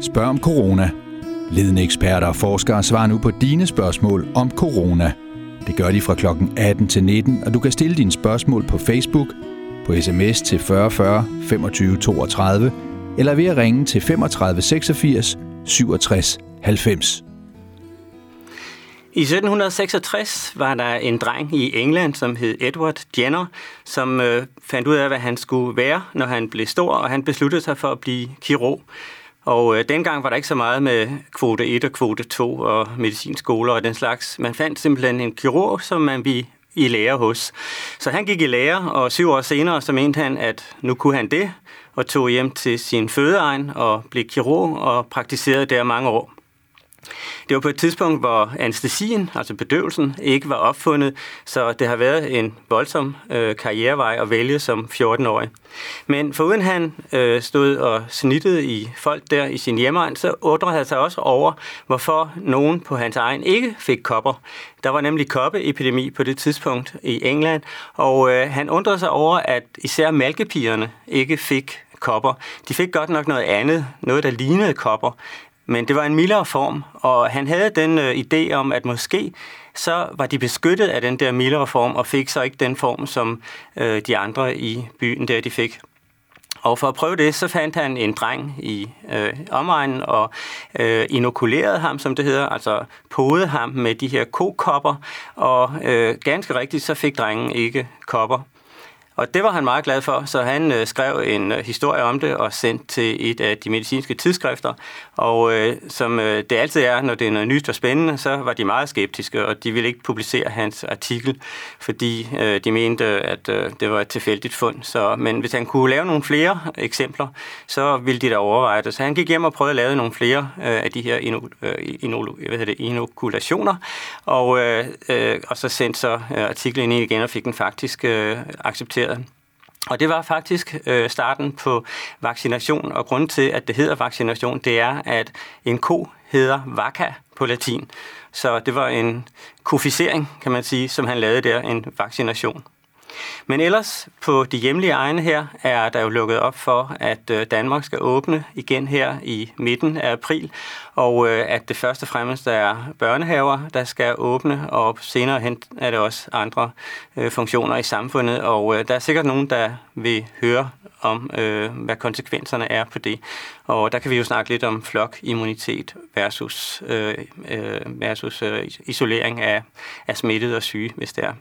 Spørg om corona. Ledende eksperter og forskere svarer nu på dine spørgsmål om corona. Det gør de fra kl. 18 til 19, og du kan stille dine spørgsmål på Facebook, på sms til 40 40 25 32, eller ved at ringe til 35 86 67 90. I 1766 var der en dreng i England, som hed Edward Jenner, som øh, fandt ud af, hvad han skulle være, når han blev stor, og han besluttede sig for at blive kirurg. Og øh, dengang var der ikke så meget med kvote 1 og kvote 2 og medicinskoler og den slags. Man fandt simpelthen en kirurg, som man ville i lære hos. Så han gik i lære, og syv år senere så mente han, at nu kunne han det, og tog hjem til sin fødeegn og blev kirurg og praktiserede der mange år. Det var på et tidspunkt, hvor anestesien, altså bedøvelsen, ikke var opfundet, så det har været en voldsom øh, karrierevej at vælge som 14-årig. Men foruden han øh, stod og snittede i folk der i sin hjemmeegn, så undrede han sig også over, hvorfor nogen på hans egen ikke fik kopper. Der var nemlig koppeepidemi på det tidspunkt i England, og øh, han undrede sig over, at især malkepigerne ikke fik kopper. De fik godt nok noget andet, noget der lignede kopper, men det var en mildere form, og han havde den øh, idé om, at måske så var de beskyttet af den der mildere form, og fik så ikke den form, som øh, de andre i byen der de fik. Og for at prøve det, så fandt han en dreng i øh, omegnen og øh, inokulerede ham, som det hedder, altså podede ham med de her kokopper, og øh, ganske rigtigt, så fik drengen ikke kopper. Og det var han meget glad for, så han øh, skrev en øh, historie om det og sendte til et af de medicinske tidsskrifter. Og øh, som øh, det altid er, når det er noget nyt og spændende, så var de meget skeptiske, og de ville ikke publicere hans artikel, fordi øh, de mente, at øh, det var et tilfældigt fund. Så, men hvis han kunne lave nogle flere eksempler, så ville de da overveje det. Så han gik hjem og prøvede at lave nogle flere øh, af de her ino, øh, ino, hvad hedder det, inokulationer, og, øh, øh, og så sendte så øh, artiklen ind igen og fik den faktisk øh, accepteret vaccineret. Og det var faktisk øh, starten på vaccination, og grund til, at det hedder vaccination, det er, at en ko hedder vacca på latin. Så det var en kofisering, kan man sige, som han lavede der, en vaccination. Men ellers på de hjemlige egne her er der jo lukket op for, at øh, Danmark skal åbne igen her i midten af april, og øh, at det første og fremmest er børnehaver, der skal åbne, og senere hen er det også andre øh, funktioner i samfundet, og der er sikkert nogen, der vil høre om, hvad konsekvenserne er på det. Og der kan vi jo snakke lidt om flokimmunitet versus, versus isolering af, af smittet og syge, hvis det er.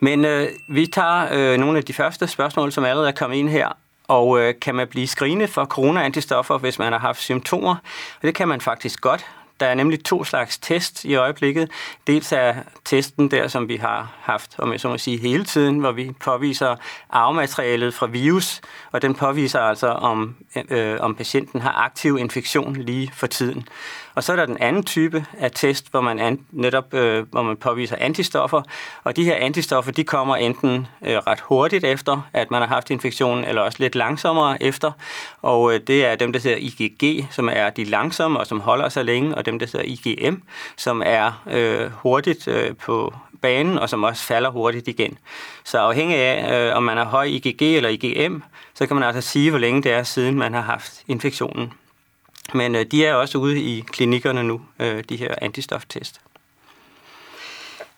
Men øh, vi tager øh, nogle af de første spørgsmål, som allerede er kommet ind her. Og øh, kan man blive screenet for corona-antistoffer, hvis man har haft symptomer? Og det kan man faktisk godt. Der er nemlig to slags test i øjeblikket. Dels er testen der, som vi har haft, om jeg så må sige, hele tiden, hvor vi påviser arvematerialet fra virus, og den påviser altså, om, øh, om patienten har aktiv infektion lige for tiden. Og så er der den anden type af test, hvor man an, netop øh, hvor man påviser antistoffer, og de her antistoffer, de kommer enten øh, ret hurtigt efter, at man har haft infektionen, eller også lidt langsommere efter, og øh, det er dem, der hedder IgG, som er de langsomme og som holder sig længe, og dem, der hedder IgM, som er øh, hurtigt øh, på banen, og som også falder hurtigt igen. Så afhængig af, øh, om man har høj IgG eller IgM, så kan man altså sige, hvor længe det er, siden man har haft infektionen. Men øh, de er også ude i klinikkerne nu, øh, de her antistoftest.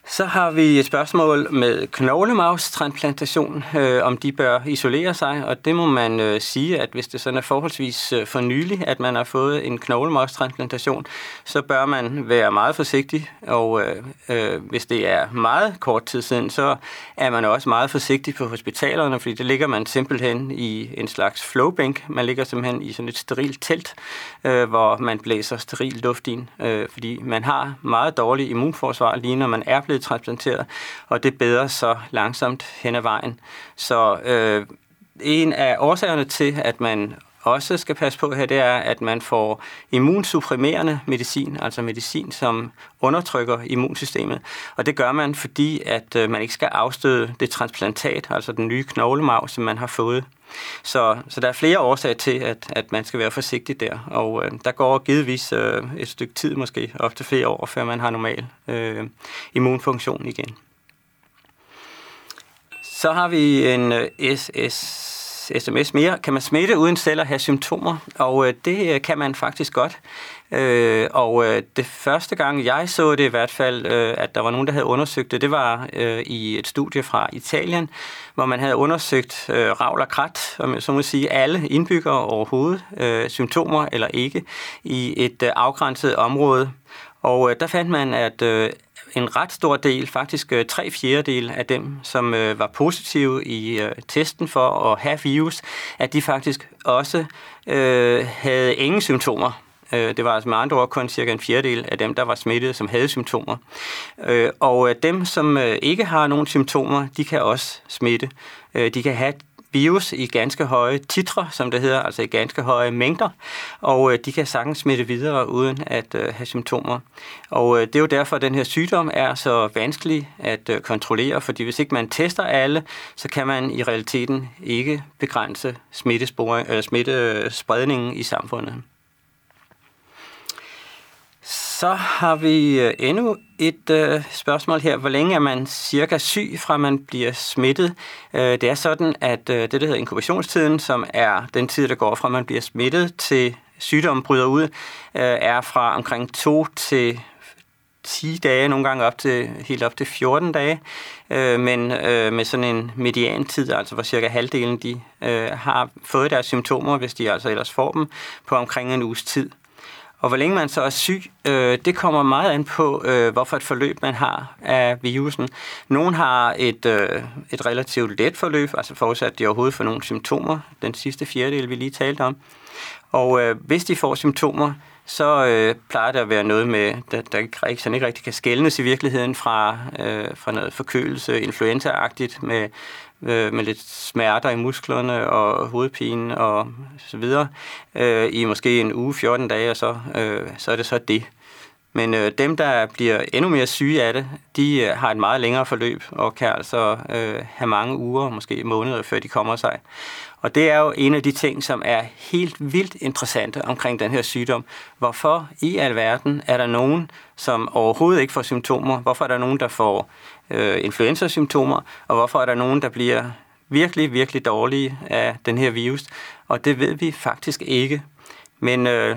Så har vi et spørgsmål med knoglemavstransplantation, øh, om de bør isolere sig, og det må man øh, sige, at hvis det sådan er forholdsvis øh, for nylig, at man har fået en knoglemavstransplantation, så bør man være meget forsigtig, og øh, øh, hvis det er meget kort tid siden, så er man også meget forsigtig på hospitalerne, fordi det ligger man simpelthen i en slags flowbank. Man ligger simpelthen i sådan et sterilt telt, øh, hvor man blæser steril luft ind, øh, fordi man har meget dårlig immunforsvar lige når man er blevet transplanteret, og det bedre så langsomt hen ad vejen. Så øh, en af årsagerne til, at man også skal passe på her, det er, at man får immunsupprimerende medicin, altså medicin, som undertrykker immunsystemet. Og det gør man, fordi at øh, man ikke skal afstøde det transplantat, altså den nye knoglemarv, som man har fået. Så, så der er flere årsager til, at, at man skal være forsigtig der. Og øh, der går givetvis øh, et stykke tid, måske op til flere år, før man har normal øh, immunfunktion igen. Så har vi en øh, SS sms mere. Kan man smitte uden selv at have symptomer? Og øh, det øh, kan man faktisk godt. Øh, og øh, det første gang, jeg så det i hvert fald, øh, at der var nogen, der havde undersøgt det, det var øh, i et studie fra Italien, hvor man havde undersøgt øh, ravl og krat, om så må sige, alle indbyggere overhovedet, øh, symptomer eller ikke, i et øh, afgrænset område. Og øh, der fandt man, at øh, en ret stor del, faktisk øh, tre fjerdedel af dem, som øh, var positive i øh, testen for at have virus, at de faktisk også øh, havde ingen symptomer. Øh, det var altså med andre ord kun cirka en fjerdedel af dem, der var smittet, som havde symptomer. Øh, og øh, dem, som ikke har nogen symptomer, de kan også smitte. De kan have virus i ganske høje titre, som det hedder, altså i ganske høje mængder, og øh, de kan sagtens smitte videre uden at øh, have symptomer. Og øh, det er jo derfor, at den her sygdom er så vanskelig at kontrollere, fordi hvis ikke man tester alle, så kan man i realiteten ikke begrænse smittespredningen i samfundet. Så har vi øh, endnu et øh, spørgsmål her. Hvor længe er man cirka syg, fra man bliver smittet? Øh, det er sådan, at øh, det, der hedder inkubationstiden, som er den tid, der går fra man bliver smittet til sygdommen bryder ud, øh, er fra omkring 2 til 10 dage, nogle gange op til, helt op til 14 dage, øh, men øh, med sådan en mediantid, altså hvor cirka halvdelen de øh, har fået deres symptomer, hvis de altså ellers får dem, på omkring en uges tid. Og hvor længe man så er syg, øh, det kommer meget an på, øh, hvorfor et forløb man har af virusen. Nogle har et, øh, et relativt let forløb, altså forudsat de overhovedet får nogle symptomer, den sidste fjerdedel, vi lige talte om. Og øh, hvis de får symptomer, så øh, plejer det at være noget med, der, der ikke, sådan ikke rigtig kan skældnes i virkeligheden fra, øh, fra noget forkølelse, influenza-agtigt med, øh, med lidt smerter i musklerne og hovedpine og så videre øh, i måske en uge, 14 dage, og så, øh, så er det så det. Men øh, dem, der bliver endnu mere syge af det, de øh, har et meget længere forløb og kan altså øh, have mange uger, måske måneder, før de kommer sig. Og det er jo en af de ting, som er helt vildt interessante omkring den her sygdom. Hvorfor i alverden er der nogen, som overhovedet ikke får symptomer? Hvorfor er der nogen, der får øh, influenza-symptomer? Og hvorfor er der nogen, der bliver virkelig, virkelig dårlige af den her virus? Og det ved vi faktisk ikke. Men øh,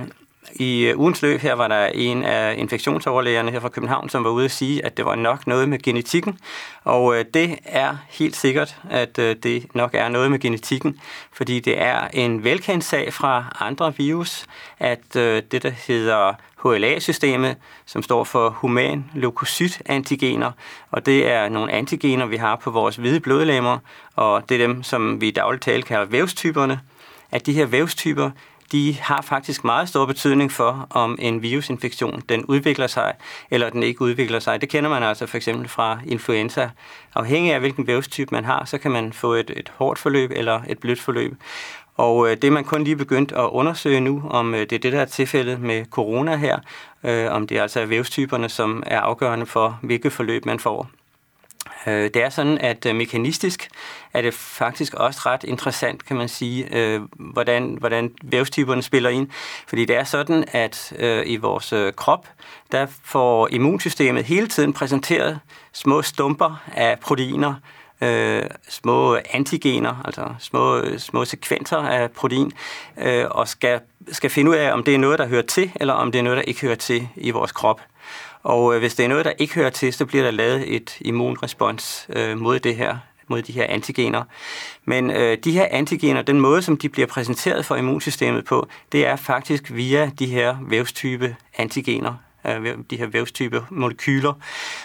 i øh, ugens løb her var der en af infektionsoverlægerne her fra København, som var ude at sige, at det var nok noget med genetikken. Og øh, det er helt sikkert, at øh, det nok er noget med genetikken, fordi det er en velkendt sag fra andre virus, at øh, det, der hedder HLA-systemet, som står for human leukocyt-antigener, og det er nogle antigener, vi har på vores hvide blodlemmer, og det er dem, som vi i dagligt tale kalder vævstyperne, at de her vævstyper, de har faktisk meget stor betydning for, om en virusinfektion den udvikler sig, eller den ikke udvikler sig. Det kender man altså for eksempel fra influenza. Afhængig af hvilken vævstype man har, så kan man få et, et hårdt forløb eller et blødt forløb. Og øh, det er man kun lige begyndt at undersøge nu, om øh, det er det, der er tilfældet med corona her, øh, om det altså er vævstyperne, som er afgørende for, hvilket forløb man får. Øh, det er sådan, at øh, mekanistisk er det faktisk også ret interessant, kan man sige, øh, hvordan, hvordan vævstyperne spiller ind. Fordi det er sådan, at øh, i vores øh, krop, der får immunsystemet hele tiden præsenteret små stumper af proteiner, øh, små antigener, altså små, små sekvenser af protein, og skal, skal finde ud af, om det er noget, der hører til, eller om det er noget, der ikke hører til i vores krop. Og øh, hvis det er noget, der ikke hører til, så bliver der lavet et immunrespons øh, mod det her mod de her antigener. Men øh, de her antigener, den måde, som de bliver præsenteret for immunsystemet på, det er faktisk via de her vævstype antigener, Øh, de her vævstype molekyler.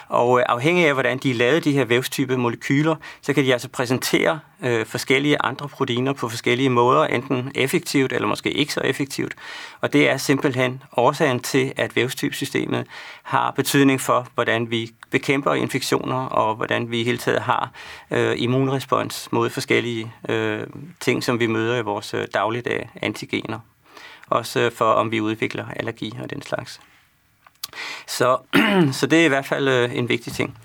Og øh, afhængig af, hvordan de er lavet, de her vævstype molekyler, så kan de altså præsentere øh, forskellige andre proteiner på forskellige måder, enten effektivt eller måske ikke så effektivt. Og det er simpelthen årsagen til, at vævstypsystemet har betydning for, hvordan vi bekæmper infektioner, og hvordan vi i hele taget har øh, immunrespons mod forskellige øh, ting, som vi møder i vores øh, dagligdag, antigener. Også for, om vi udvikler allergi og den slags. Så, så det er i hvert fald øh, en vigtig ting.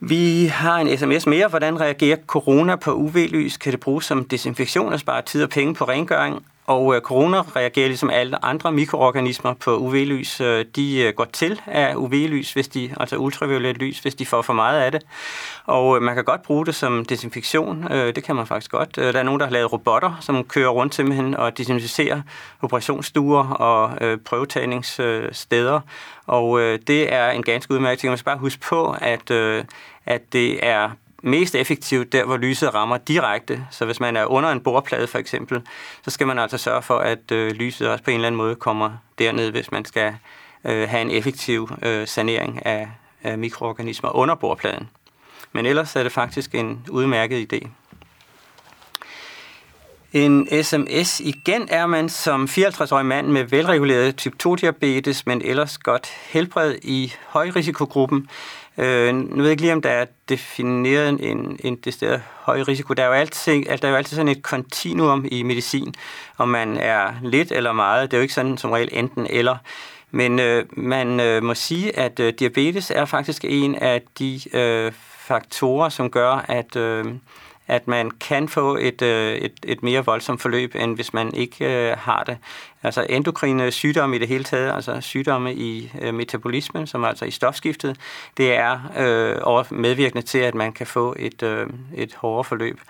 Vi har en sms mere. Hvordan reagerer corona på UV-lys? Kan det bruges som desinfektion og spare tid og penge på rengøring? Og øh, corona reagerer ligesom alle andre mikroorganismer på UV-lys. Øh, de øh, går til af UV-lys, hvis de, altså ultraviolet lys, hvis de får for meget af det. Og øh, man kan godt bruge det som desinfektion. Øh, det kan man faktisk godt. Øh, der er nogen, der har lavet robotter, som kører rundt simpelthen og desinficerer operationsstuer og øh, prøvetagningssteder. Og øh, det er en ganske udmærket ting. Man skal bare huske på, at, øh, at det er mest effektivt der, hvor lyset rammer direkte. Så hvis man er under en bordplade for eksempel, så skal man altså sørge for, at øh, lyset også på en eller anden måde kommer derned, hvis man skal øh, have en effektiv øh, sanering af, af mikroorganismer under bordpladen. Men ellers er det faktisk en udmærket idé. En sms igen er man som 54-årig mand med velreguleret type 2-diabetes, men ellers godt helbred i højrisikogruppen, Øh, nu ved jeg ikke lige, om der er defineret en, en det høj risiko. Der er, jo altid, altså, der er jo altid sådan et kontinuum i medicin, om man er lidt eller meget. Det er jo ikke sådan som regel enten eller. Men øh, man øh, må sige, at øh, diabetes er faktisk en af de øh, faktorer, som gør, at... Øh, at man kan få et, øh, et, et mere voldsomt forløb, end hvis man ikke øh, har det. Altså endokrine sygdomme i det hele taget, altså sygdomme i øh, metabolismen, som er altså i stofskiftet, det er øh, medvirkende til, at man kan få et, øh, et hårdere forløb.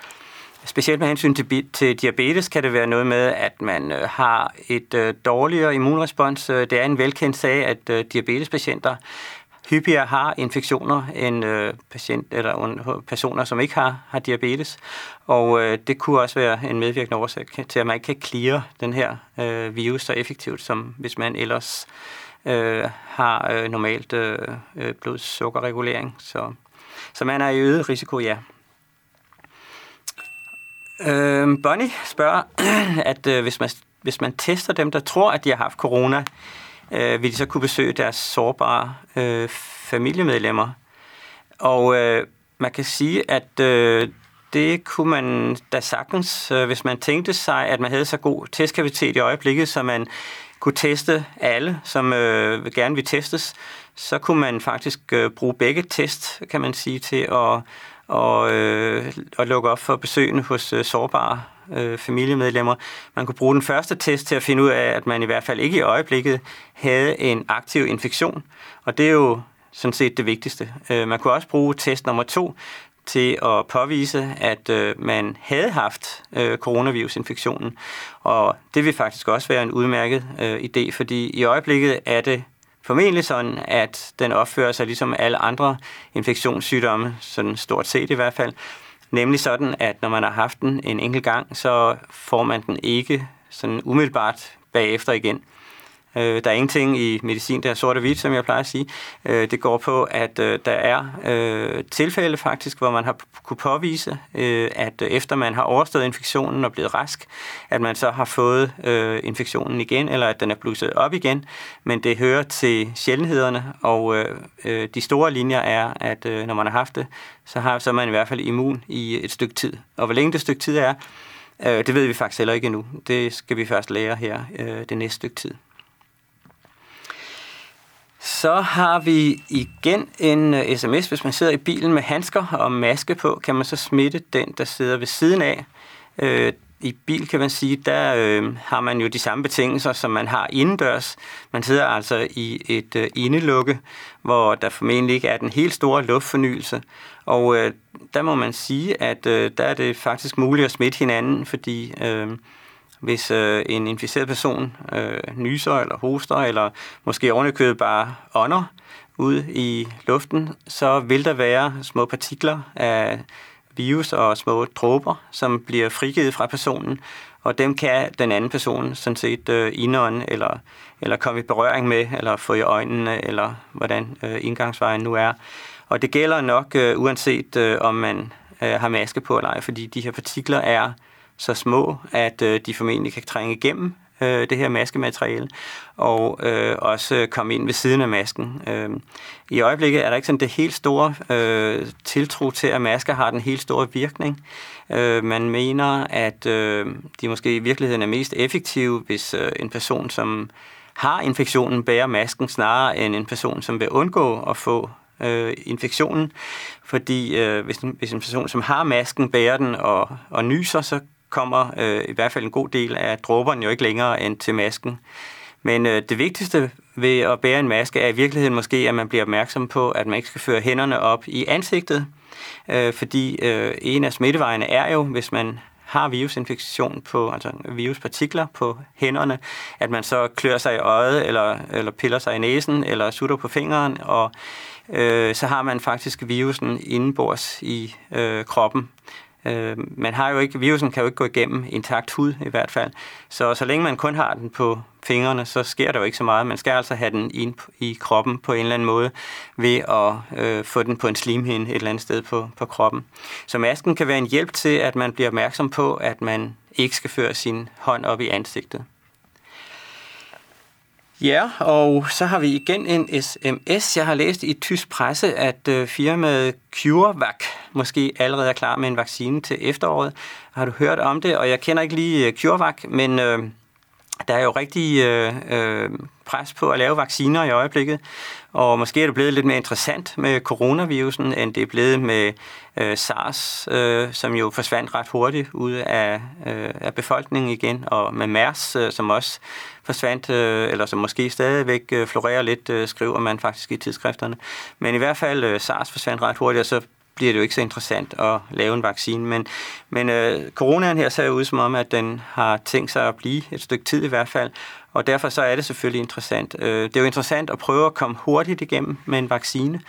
Specielt med hensyn til, til diabetes kan det være noget med, at man øh, har et øh, dårligere immunrespons. Øh, det er en velkendt sag, at øh, diabetespatienter hyppigere har infektioner end øh, patient, eller personer, som ikke har, har diabetes. Og øh, det kunne også være en medvirkende årsag til, at man ikke kan clear den her øh, virus så effektivt, som hvis man ellers øh, har øh, normalt øh, øh blodsukkerregulering. Så, så man er i øget risiko, ja. Øh, Bonnie spørger, at øh, hvis, man, hvis man tester dem, der tror, at de har haft corona, øh, vil de så kunne besøge deres sårbare øh, familiemedlemmer. Og øh, man kan sige, at øh, det kunne man da sagtens, øh, hvis man tænkte sig, at man havde så god testkapacitet i øjeblikket, så man kunne teste alle, som øh, gerne vil testes, så kunne man faktisk øh, bruge begge test, kan man sige, til at, og, øh, at lukke op for besøgende hos øh, sårbare øh, familiemedlemmer. Man kunne bruge den første test til at finde ud af, at man i hvert fald ikke i øjeblikket havde en aktiv infektion. Og det er jo sådan set det vigtigste. Øh, man kunne også bruge test nummer to til at påvise, at øh, man havde haft øh, coronavirusinfektionen. Og det vil faktisk også være en udmærket øh, idé, fordi i øjeblikket er det formentlig sådan, at den opfører sig ligesom alle andre infektionssygdomme, sådan stort set i hvert fald, Nemlig sådan, at når man har haft den en enkelt gang, så får man den ikke sådan umiddelbart bagefter igen. Øh, der er ingenting i medicin, der er sort og hvidt, som jeg plejer at sige. Øh, det går på, at øh, der er øh, tilfælde faktisk, hvor man har kunne påvise, øh, at øh, efter man har overstået infektionen og blevet rask, at man så har fået øh, infektionen igen, eller at den er blusset op igen. Men det hører til sjældenhederne, og øh, øh, de store linjer er, at øh, når man har haft det, så har så er man i hvert fald immun i et stykke tid. Og hvor længe det stykke tid er, øh, det ved vi faktisk heller ikke endnu. Det skal vi først lære her øh, det næste stykke tid. Så har vi igen en øh, uh, sms. Hvis man sidder i bilen med handsker og maske på, kan man så smitte den, der sidder ved siden af. Uh, I bil kan man sige, der uh, har man jo de samme betingelser, som man har indendørs. Man sidder altså i et uh, indelukke, hvor der formentlig ikke er den helt store luftfornyelse. Og uh, der må man sige, at uh, der er det faktisk muligt at smitte hinanden, fordi... Uh, hvis øh, en inficeret person øh, nyser eller hoster, eller måske ovenikøbet bare ånder ud i luften, så vil der være små partikler af virus og små dråber, som bliver frigivet fra personen, og dem kan den anden person sådan set øh, indånde, eller, eller komme i berøring med, eller få i øjnene, eller hvordan øh, indgangsvejen nu er. Og det gælder nok øh, uanset øh, om man øh, har maske på eller ej, fordi de her partikler er så små, at øh, de formentlig kan trænge igennem øh, det her maskemateriale, og øh, også komme ind ved siden af masken. Øh, I øjeblikket er der ikke sådan det helt store øh, tiltro til, at masker har den helt store virkning. Øh, man mener, at øh, de måske i virkeligheden er mest effektive, hvis øh, en person, som har infektionen, bærer masken snarere end en person, som vil undgå at få øh, infektionen. Fordi øh, hvis, en, hvis en person, som har masken, bærer den og, og nyser, så kommer øh, i hvert fald en god del af dråberne jo ikke længere end til masken. Men øh, det vigtigste ved at bære en maske er i virkeligheden måske, at man bliver opmærksom på, at man ikke skal føre hænderne op i ansigtet, øh, fordi øh, en af smittevejene er jo, hvis man har virusinfektion på, altså viruspartikler på hænderne, at man så klør sig i øjet, eller, eller piller sig i næsen, eller sutter på fingeren, og øh, så har man faktisk virusen indenbords i øh, kroppen. Øh, man har jo ikke, virusen kan jo ikke gå igennem intakt hud i hvert fald. Så så længe man kun har den på fingrene, så sker der jo ikke så meget. Man skal altså have den ind i kroppen på en eller anden måde ved at øh, få den på en slimhinde et eller andet sted på, på kroppen. Så masken kan være en hjælp til, at man bliver opmærksom på, at man ikke skal føre sin hånd op i ansigtet. Ja, og så har vi igen en sms. Jeg har læst i tysk presse, at øh, firmaet CureVac måske allerede er klar med en vaccine til efteråret. Har du hørt om det? Og jeg kender ikke lige øh, CureVac, men øh, der er jo rigtig øh, øh, pres på at lave vacciner i øjeblikket, og måske er det blevet lidt mere interessant med coronavirusen, end det er blevet med øh, SARS, øh, som jo forsvandt ret hurtigt ud af, øh, af befolkningen igen, og med MERS, øh, som også forsvandt, øh, eller som måske stadigvæk øh, florerer lidt, øh, skriver man faktisk i tidsskrifterne. Men i hvert fald øh, SARS forsvandt ret hurtigt, og så bliver det jo ikke så interessant at lave en vaccine. Men, men øh, coronaen her ser ud som om, at den har tænkt sig at blive et stykke tid i hvert fald, og derfor så er det selvfølgelig interessant. Øh, det er jo interessant at prøve at komme hurtigt igennem med en vaccine,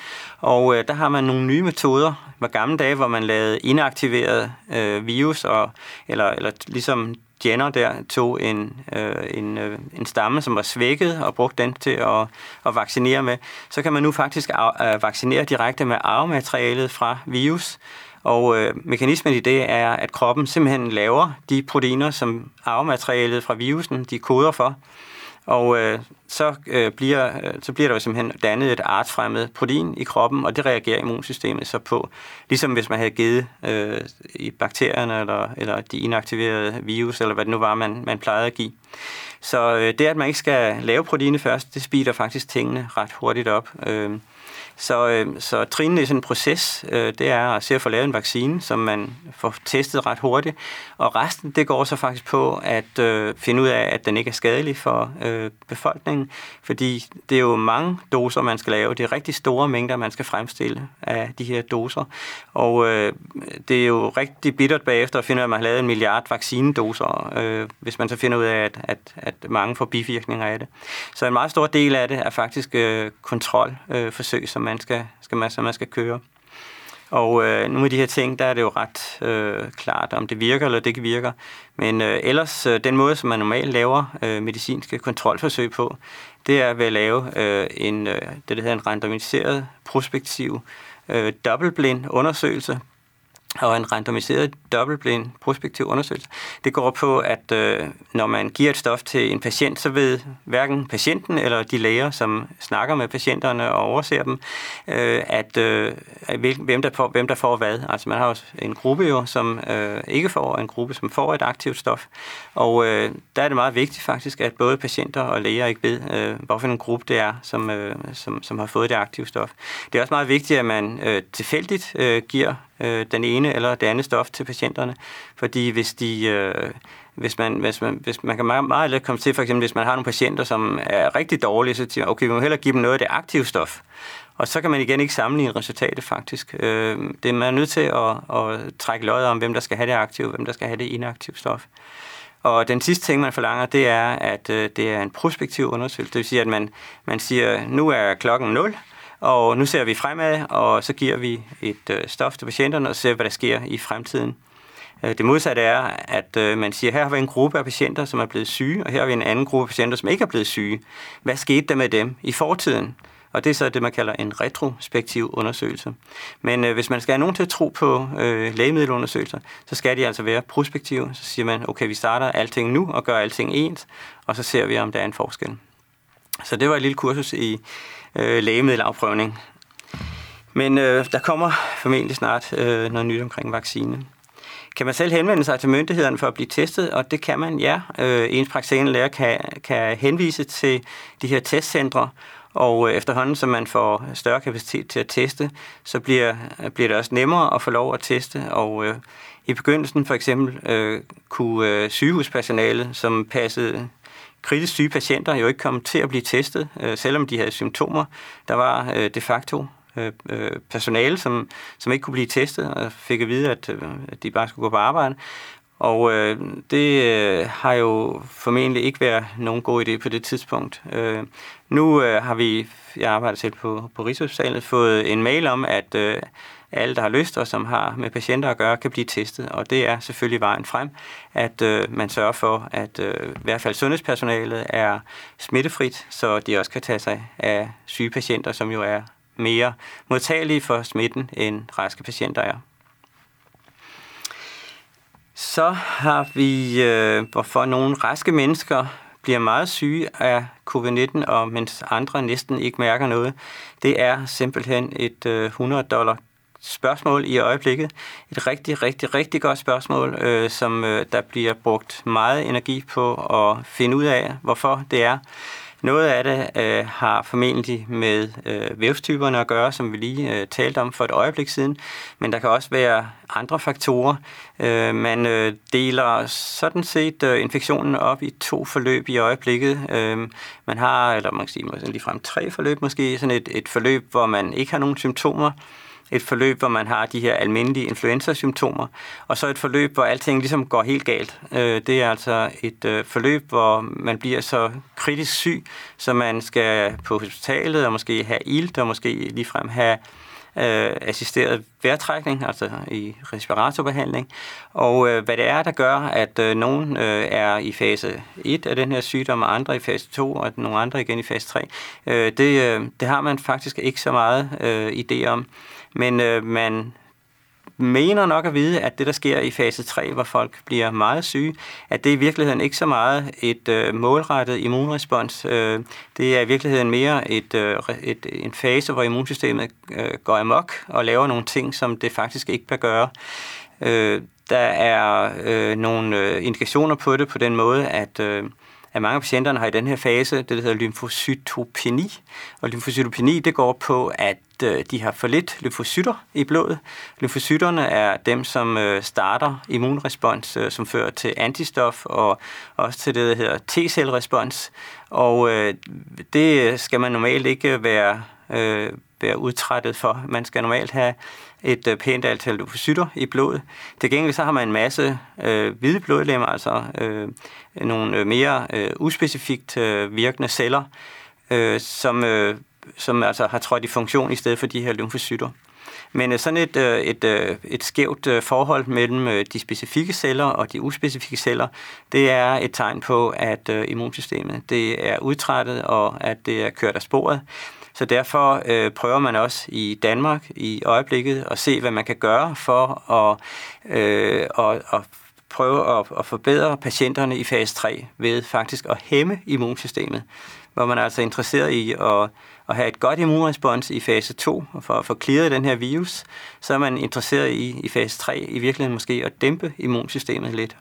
og øh, der har man nogle nye metoder. Var gamle dage, hvor man lavede inaktiveret øh, virus, og, eller, eller ligesom Jenner der tog en, øh, en, øh, en stamme, som var svækket, og brugte den til at, at vaccinere med, så kan man nu faktisk af, øh, vaccinere direkte med arvematerialet fra virus. Og øh, mekanismen i det er, at kroppen simpelthen laver de proteiner, som arvematerialet fra virusen de koder for. Og øh, så, øh, bliver, øh, så bliver der jo simpelthen dannet et artsfremmed protein i kroppen, og det reagerer immunsystemet så på. Ligesom hvis man havde givet øh, i bakterierne eller, eller de inaktiverede virus, eller hvad det nu var, man, man plejede at give. Så øh, det, at man ikke skal lave proteinet først, det speeder faktisk tingene ret hurtigt op. Øh, så, øh, så trinene i sådan en proces, øh, det er at se at få lavet en vaccine, som man får testet ret hurtigt. Og resten, det går så faktisk på at øh, finde ud af, at den ikke er skadelig for øh, befolkningen. Fordi det er jo mange doser, man skal lave. Det er rigtig store mængder, man skal fremstille af de her doser. Og øh, det er jo rigtig bittert bagefter at finde ud af, at man har lavet en milliard vaccinedoser, øh, hvis man så finder ud af, at, at, at mange får bivirkninger af det. Så en meget stor del af det er faktisk øh, kontrolforsøg, øh, som man skal, skal, man, som man skal køre. Og øh, nogle af de her ting, der er det jo ret øh, klart, om det virker eller det ikke virker. Men øh, ellers, øh, den måde, som man normalt laver øh, medicinske kontrolforsøg på, det er ved at lave øh, en, øh, det, der hedder en randomiseret prospektiv øh, dobbeltblind undersøgelse og en randomiseret dobbeltblind prospektiv undersøgelse. Det går på, at øh, når man giver et stof til en patient, så ved hverken patienten eller de læger, som snakker med patienterne og overser dem, øh, at øh, hvem, der får, hvem der får hvad. Altså man har jo en gruppe jo, som øh, ikke får, og en gruppe, som får et aktivt stof. Og øh, der er det meget vigtigt faktisk, at både patienter og læger ikke ved, øh, hvorfor en gruppe det er, som, øh, som, som har fået det aktive stof. Det er også meget vigtigt, at man øh, tilfældigt øh, giver øh, den ene eller det andet stof til patienterne. Fordi hvis de... Øh, hvis man, hvis man, hvis man kan meget, meget let komme til, for eksempel hvis man har nogle patienter, som er rigtig dårlige, så siger man, okay, vi må hellere give dem noget af det aktive stof. Og så kan man igen ikke sammenligne resultatet faktisk. Øh, det er man nødt til at, at trække løjet om, hvem der skal have det aktive, hvem der skal have det inaktive stof. Og den sidste ting, man forlanger, det er, at øh, det er en prospektiv undersøgelse. Det vil sige, at man, man siger, nu er klokken 0, og nu ser vi fremad, og så giver vi et øh, stof til patienterne og ser, hvad der sker i fremtiden. Øh, det modsatte er, at øh, man siger, her har vi en gruppe af patienter, som er blevet syge, og her har vi en anden gruppe af patienter, som ikke er blevet syge. Hvad skete der med dem i fortiden? Og det er så det, man kalder en retrospektiv undersøgelse. Men øh, hvis man skal have nogen til at tro på øh, lægemiddelundersøgelser, så skal de altså være prospektive. Så siger man, okay, vi starter alting nu og gør alting ens, og så ser vi, om der er en forskel. Så det var et lille kursus i øh, lægemiddelafprøvning. Men øh, der kommer formentlig snart øh, noget nyt omkring vaccine. Kan man selv henvende sig til myndighederne for at blive testet? Og det kan man, ja. Øh, ens praktiserende lærer kan, kan henvise til de her testcentre, Og øh, efterhånden, som man får større kapacitet til at teste, så bliver, bliver det også nemmere at få lov at teste. Og øh, i begyndelsen for eksempel øh, kunne øh, sygehuspersonale, som passede kritisk syge patienter, jo ikke kom til at blive testet, øh, selvom de havde symptomer. Der var øh, de facto øh, øh personale, som, som ikke kunne blive testet, og fik at vide, at, øh, at de bare skulle gå på arbejde. Og øh, det øh, har jo formentlig ikke været nogen god idé på det tidspunkt. Øh, nu øh, har vi, jeg arbejder selv på, på Rigshospitalet, fået en mail om, at øh, alle, der har lyst og som har med patienter at gøre, kan blive testet. Og det er selvfølgelig vejen frem, at øh, man sørger for, at øh, i hvert fald sundhedspersonalet er smittefrit, så de også kan tage sig af syge patienter, som jo er mere modtagelige for smitten, end raske patienter er. Så har vi, øh, hvorfor nogle raske mennesker bliver meget syge af covid-19, og mens andre næsten ikke mærker noget. Det er simpelthen et øh, 100 dollar spørgsmål i øjeblikket. Et rigtig, rigtig, rigtig godt spørgsmål, øh, som øh, der bliver brugt meget energi på at finde ud af, hvorfor det er. Noget af det øh, har formentlig med øh, vævstyperne at gøre, som vi lige øh, talte om for et øjeblik siden, men der kan også være andre faktorer. Øh, man øh, deler sådan set øh, infektionen op i to forløb i øjeblikket. Øh, man har, eller man kan sige ligefrem tre forløb måske, sådan et, et forløb, hvor man ikke har nogen symptomer, et forløb, hvor man har de her almindelige influenza-symptomer, og så et forløb, hvor alting ligesom går helt galt. Øh, det er altså et øh, forløb, hvor man bliver så kritisk syg, så man skal på hospitalet og måske have ilt og måske ligefrem have øh, assisteret vejrtrækning, altså i respiratorbehandling, og øh, hvad det er, der gør, at øh, nogen øh, er i fase 1 af den her sygdom, og andre i fase 2, og nogle andre igen i fase 3, øh, det, øh, det har man faktisk ikke så meget øh, idé om. Men øh, man mener nok at vide, at det, der sker i fase 3, hvor folk bliver meget syge, at det er i virkeligheden ikke så meget et øh, målrettet immunrespons. Øh, det er i virkeligheden mere et, øh, et, en fase, hvor immunsystemet øh, går amok og laver nogle ting, som det faktisk ikke bør gøre. Øh, der er øh, nogle øh, indikationer på det på den måde, at øh, at mange af patienterne har i den her fase det, der hedder lymfocytopeni. Og lymfocytopeni, det går på, at øh, de har for lidt lymfocytter i blodet. Lymfocytterne er dem, som øh, starter immunrespons, øh, som fører til antistof og også til det, der hedder T-cellrespons. Og det skal man normalt ikke være, være udtrættet for. Man skal normalt have et øh, pænt antal lymfocytter i blodet. Til gengæld så har man en masse øh, hvide blodlemmer, altså øh, nogle øh, mere øh, uspecifikt øh, virkende celler, øh, som, øh, som altså har trådt i funktion i stedet for de her lymfocytter. Men øh, sådan et, et, et skævt forhold mellem de specifikke celler og de uspecifikke celler, det er et tegn på, at immunsystemet det er udtrættet og at det er kørt af sporet. Så derfor øh, prøver man også i Danmark i øjeblikket at se, hvad man kan gøre for at, øh, at, at prøve at, at forbedre patienterne i fase 3 ved faktisk at hæmme immunsystemet, hvor man er altså interesseret i at, at have et godt immunrespons i fase 2, og for at få clearet den her virus, så er man interesseret i i fase 3 i virkeligheden måske at dæmpe immunsystemet lidt.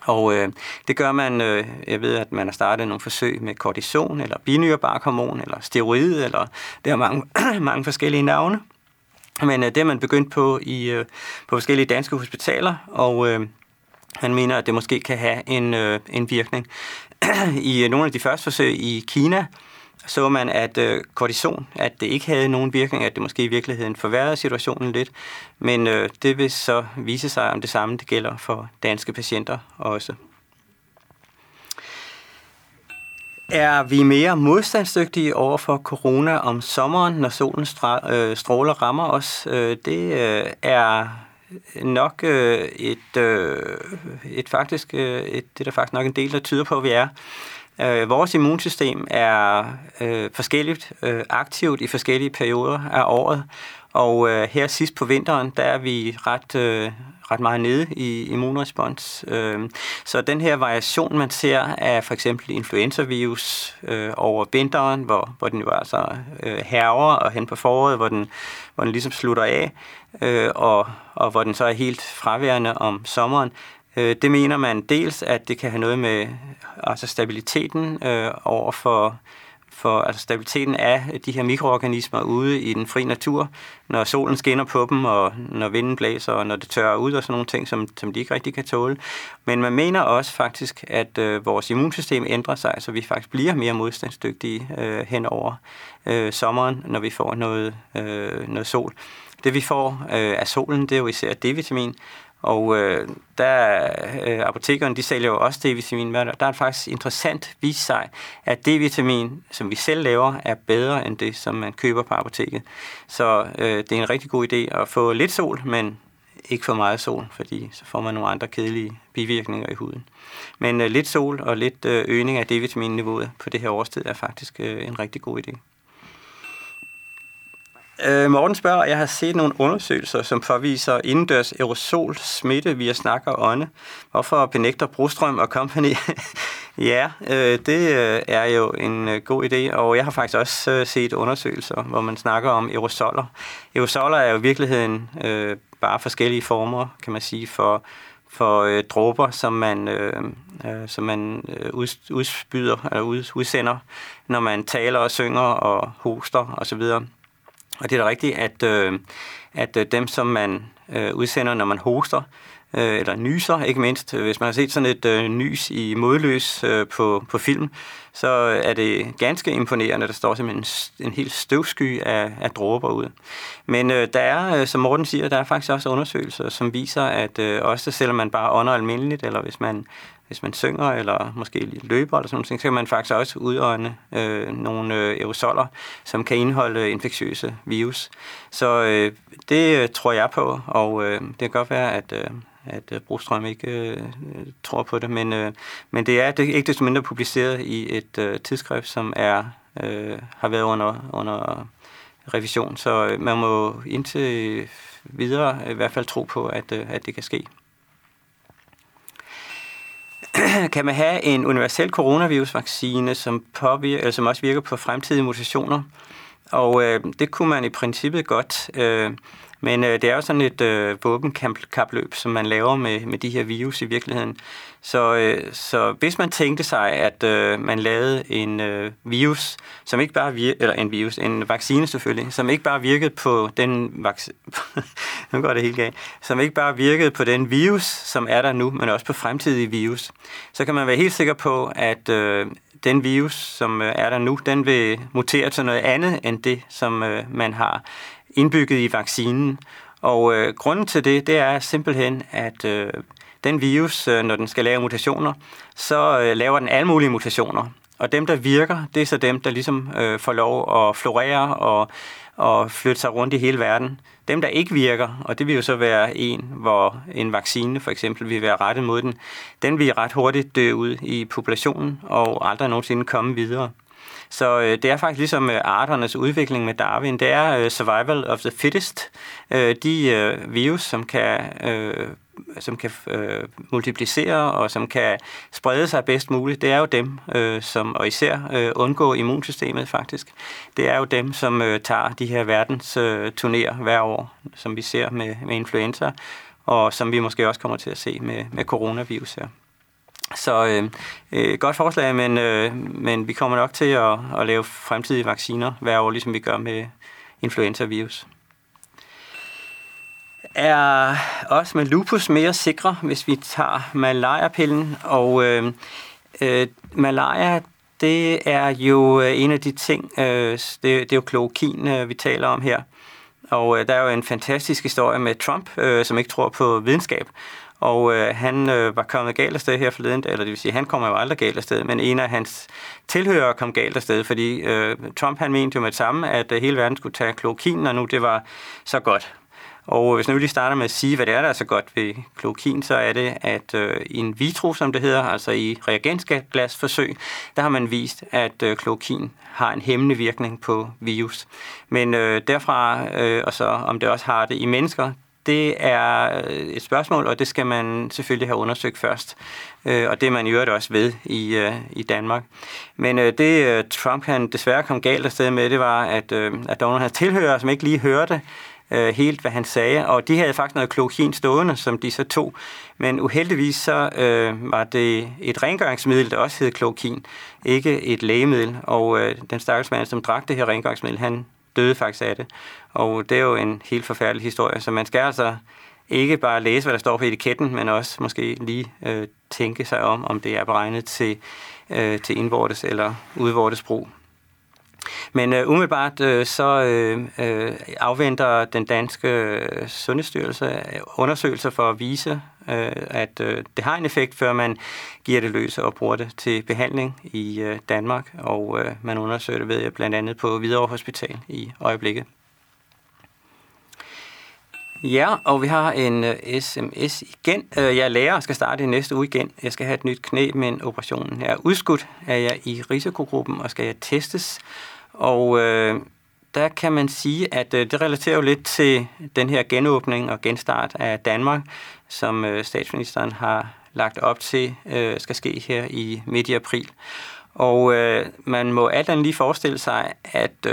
Og øh, det gør man, øh, jeg ved, at man har startet nogle forsøg med kortison, eller binyrebarkhormon, eller steroid, eller der er mange, mange forskellige navne. Men øh, det er man begyndt på i øh, på forskellige danske hospitaler, og øh, han mener, at det måske kan have en, øh, en virkning. I øh, nogle af de første forsøg i Kina, så man, at øh, kortison, at det ikke havde nogen virkning, at det måske i virkeligheden forværrede situationen lidt. Men øh, det vil så vise sig, om det samme det gælder for danske patienter også. Er vi mere modstandsdygtige over for corona om sommeren, når solen øh, stråler rammer os? Øh, det øh, er nok øh, et, øh, et faktisk, øh, et, det er der faktisk nok en del, der tyder på, at vi er. Øh, vores immunsystem er øh, forskelligt øh, aktivt i forskellige perioder af året, og øh, her sidst på vinteren, der er vi ret, øh, ret meget nede i immunrespons. Øh, så den her variation, man ser af for eksempel influenzavirus øh, over vinteren, hvor, hvor den jo altså øh, herver, og hen på foråret, hvor den, hvor den ligesom slutter af, øh, og, og hvor den så er helt fraværende om sommeren, Øh, det mener man dels, at det kan have noget med altså stabiliteten øh, over for, for altså stabiliteten af de her mikroorganismer ude i den fri natur, når solen skinner på dem, og når vinden blæser, og når det tørrer ud og sådan nogle ting, som, som de ikke rigtig kan tåle. Men man mener også faktisk, at øh, vores immunsystem ændrer sig, så vi faktisk bliver mere modstandsdygtige øh, hen over øh, sommeren, når vi får noget, øh, noget sol. Det vi får øh, af solen, det er jo især D-vitamin, og øh, der øh, apotekerne, de sælger jo også D-vitamin, men der er faktisk interessant vist sig, at D-vitamin, som vi selv laver, er bedre end det, som man køber på apoteket. Så øh, det er en rigtig god idé at få lidt sol, men ikke for meget sol, fordi så får man nogle andre kedelige bivirkninger i huden. Men øh, lidt sol og lidt øh, øgning af D-vitaminniveauet på det her årstid er faktisk øh, en rigtig god idé. Øh, Morten spørger, jeg har set nogle undersøgelser, som forviser indendørs aerosol smitte via snak og ånde. Hvorfor benægter Brostrøm og company? ja, øh, det øh, er jo en øh, god idé, og jeg har faktisk også øh, set undersøgelser, hvor man snakker om aerosoler. Aerosoler er jo i virkeligheden øh, bare forskellige former, kan man sige, for for øh, dråber, som man, øh, øh, som man øh, udspyder, eller ud, udsender, når man taler og synger og hoster osv. Og og det er da rigtigt, at, øh, at øh, dem, som man øh, udsender, når man hoster, øh, eller nyser, ikke mindst. Øh, hvis man har set sådan et øh, nys i modløs øh, på, på film, så er det ganske imponerende. Der står simpelthen en, en helt støvsky af, af dråber ud. Men øh, der er, øh, som Morten siger, der er faktisk også undersøgelser, som viser, at øh, også selvom man bare ånder almindeligt, eller hvis man hvis man synger eller måske løber eller sådan noget, så kan man faktisk også udånde øh, nogle øh, aerosoler, som kan indeholde øh, infektiøse virus. Så øh, det øh, tror jeg på, og øh, det kan godt være, at, øh, at øh, Brostrøm ikke øh, tror på det, men, øh, men det er det, ikke desto mindre publiceret i et øh, tidsskrift, som er øh, har været under, under revision, så øh, man må indtil videre i hvert fald tro på, at, øh, at det kan ske. kan man have en universel coronavirusvaccine, som, påvirker, eller som også virker på fremtidige mutationer. Og øh, det kunne man i princippet godt. Øh, men øh, det er jo sådan et øh, våbenkapløb, som man laver med, med de her virus i virkeligheden. Så, øh, så hvis man tænkte sig, at øh, man lavede en øh, virus, som ikke bare vir- eller en virus, en vaccine selvfølgelig, som ikke bare virkede på den vaccine, nu går det helt galt, som ikke bare virkede på den virus, som er der nu, men også på fremtidige virus, så kan man være helt sikker på, at øh, den virus, som øh, er der nu, den vil mutere til noget andet end det, som øh, man har indbygget i vaccinen. Og øh, grunden til det, det er simpelthen, at øh, den virus, øh, når den skal lave mutationer, så øh, laver den alle mulige mutationer. Og dem, der virker, det er så dem, der ligesom øh, får lov at florere og, og flytte sig rundt i hele verden. Dem, der ikke virker, og det vil jo så være en, hvor en vaccine for eksempel vil være rettet mod den, den vil ret hurtigt dø ud i populationen og aldrig nogensinde komme videre. Så øh, det er faktisk ligesom øh, arternes udvikling med Darwin. Det er øh, survival of the fittest. Øh, de øh, virus, som kan... Øh, som kan øh, multiplicere og som kan sprede sig bedst muligt, det er jo dem, øh, som og især øh, undgå immunsystemet faktisk. Det er jo dem, som øh, tager de her verdens øh, turnéer hver år, som vi ser med, med influenza, og som vi måske også kommer til at se med, med coronavirus her. Så øh, øh, godt forslag, men, øh, men vi kommer nok til at, at lave fremtidige vacciner hver år, ligesom vi gør med influenza-virus. Er også med lupus mere sikre, hvis vi tager malaria-pillen? Og øh, øh, malaria, det er jo øh, en af de ting, øh, det, det er jo klokin, øh, vi taler om her. Og øh, der er jo en fantastisk historie med Trump, øh, som ikke tror på videnskab, og øh, han øh, var kommet galt afsted her forleden, eller det vil sige, han kommer jo aldrig galt afsted, men en af hans tilhører kom galt afsted, fordi øh, Trump han mente jo med det samme, at øh, hele verden skulle tage klokin, og nu det var så godt. Og øh, hvis nu lige starter med at sige, hvad det er, der er så godt ved klokin, så er det, at øh, i en vitro, som det hedder, altså i reagensglasforsøg, der har man vist, at øh, klokin har en hæmmende virkning på virus. Men øh, derfra, øh, og så om det også har det i mennesker, det er øh, et spørgsmål, og det skal man selvfølgelig have undersøgt først. Øh, og det er man i øvrigt også ved i, øh, i Danmark. Men det Trump han desværre kom galt afsted med, det var, at, at der var nogle af tilhører, som ikke lige hørte, øh, helt, hvad han sagde. Og de havde faktisk noget klokin stående, som de så tog. Men uheldigvis så øh, var det et rengøringsmiddel, der også hed klokin, ikke et lægemiddel. Og øh, den stakkels mand, som drak det her rengøringsmiddel, han døde faktisk af det. Og det er jo en helt forfærdelig historie, så man skal altså ikke bare læse, hvad der står på etiketten, men også måske lige øh, tænke sig om, om det er beregnet til, øh, til indvortes eller udvortes brug. Men øh, umiddelbart øh, så øh, øh, afventer den danske øh, sundhedsstyrelse øh, undersøgelser for at vise, øh, at øh, det har en effekt, før man giver det løs og bruger det til behandling i øh, Danmark. Og øh, man undersøger det, ved jeg, blandt andet på Hvidovre Hospital i øjeblikket. Ja, og vi har en øh, uh, sms igen. Uh, jeg er lærer og skal starte i næste uge igen. Jeg skal have et nyt knæ, men operationen er udskudt. Er jeg i risikogruppen, og skal jeg testes? Og uh, der kan man sige, at uh, det relaterer jo lidt til den her genåbning og genstart af Danmark, som øh, statsministeren har lagt op til, øh, skal ske her i midt i april. Og øh, man må alt andet lige forestille sig, at...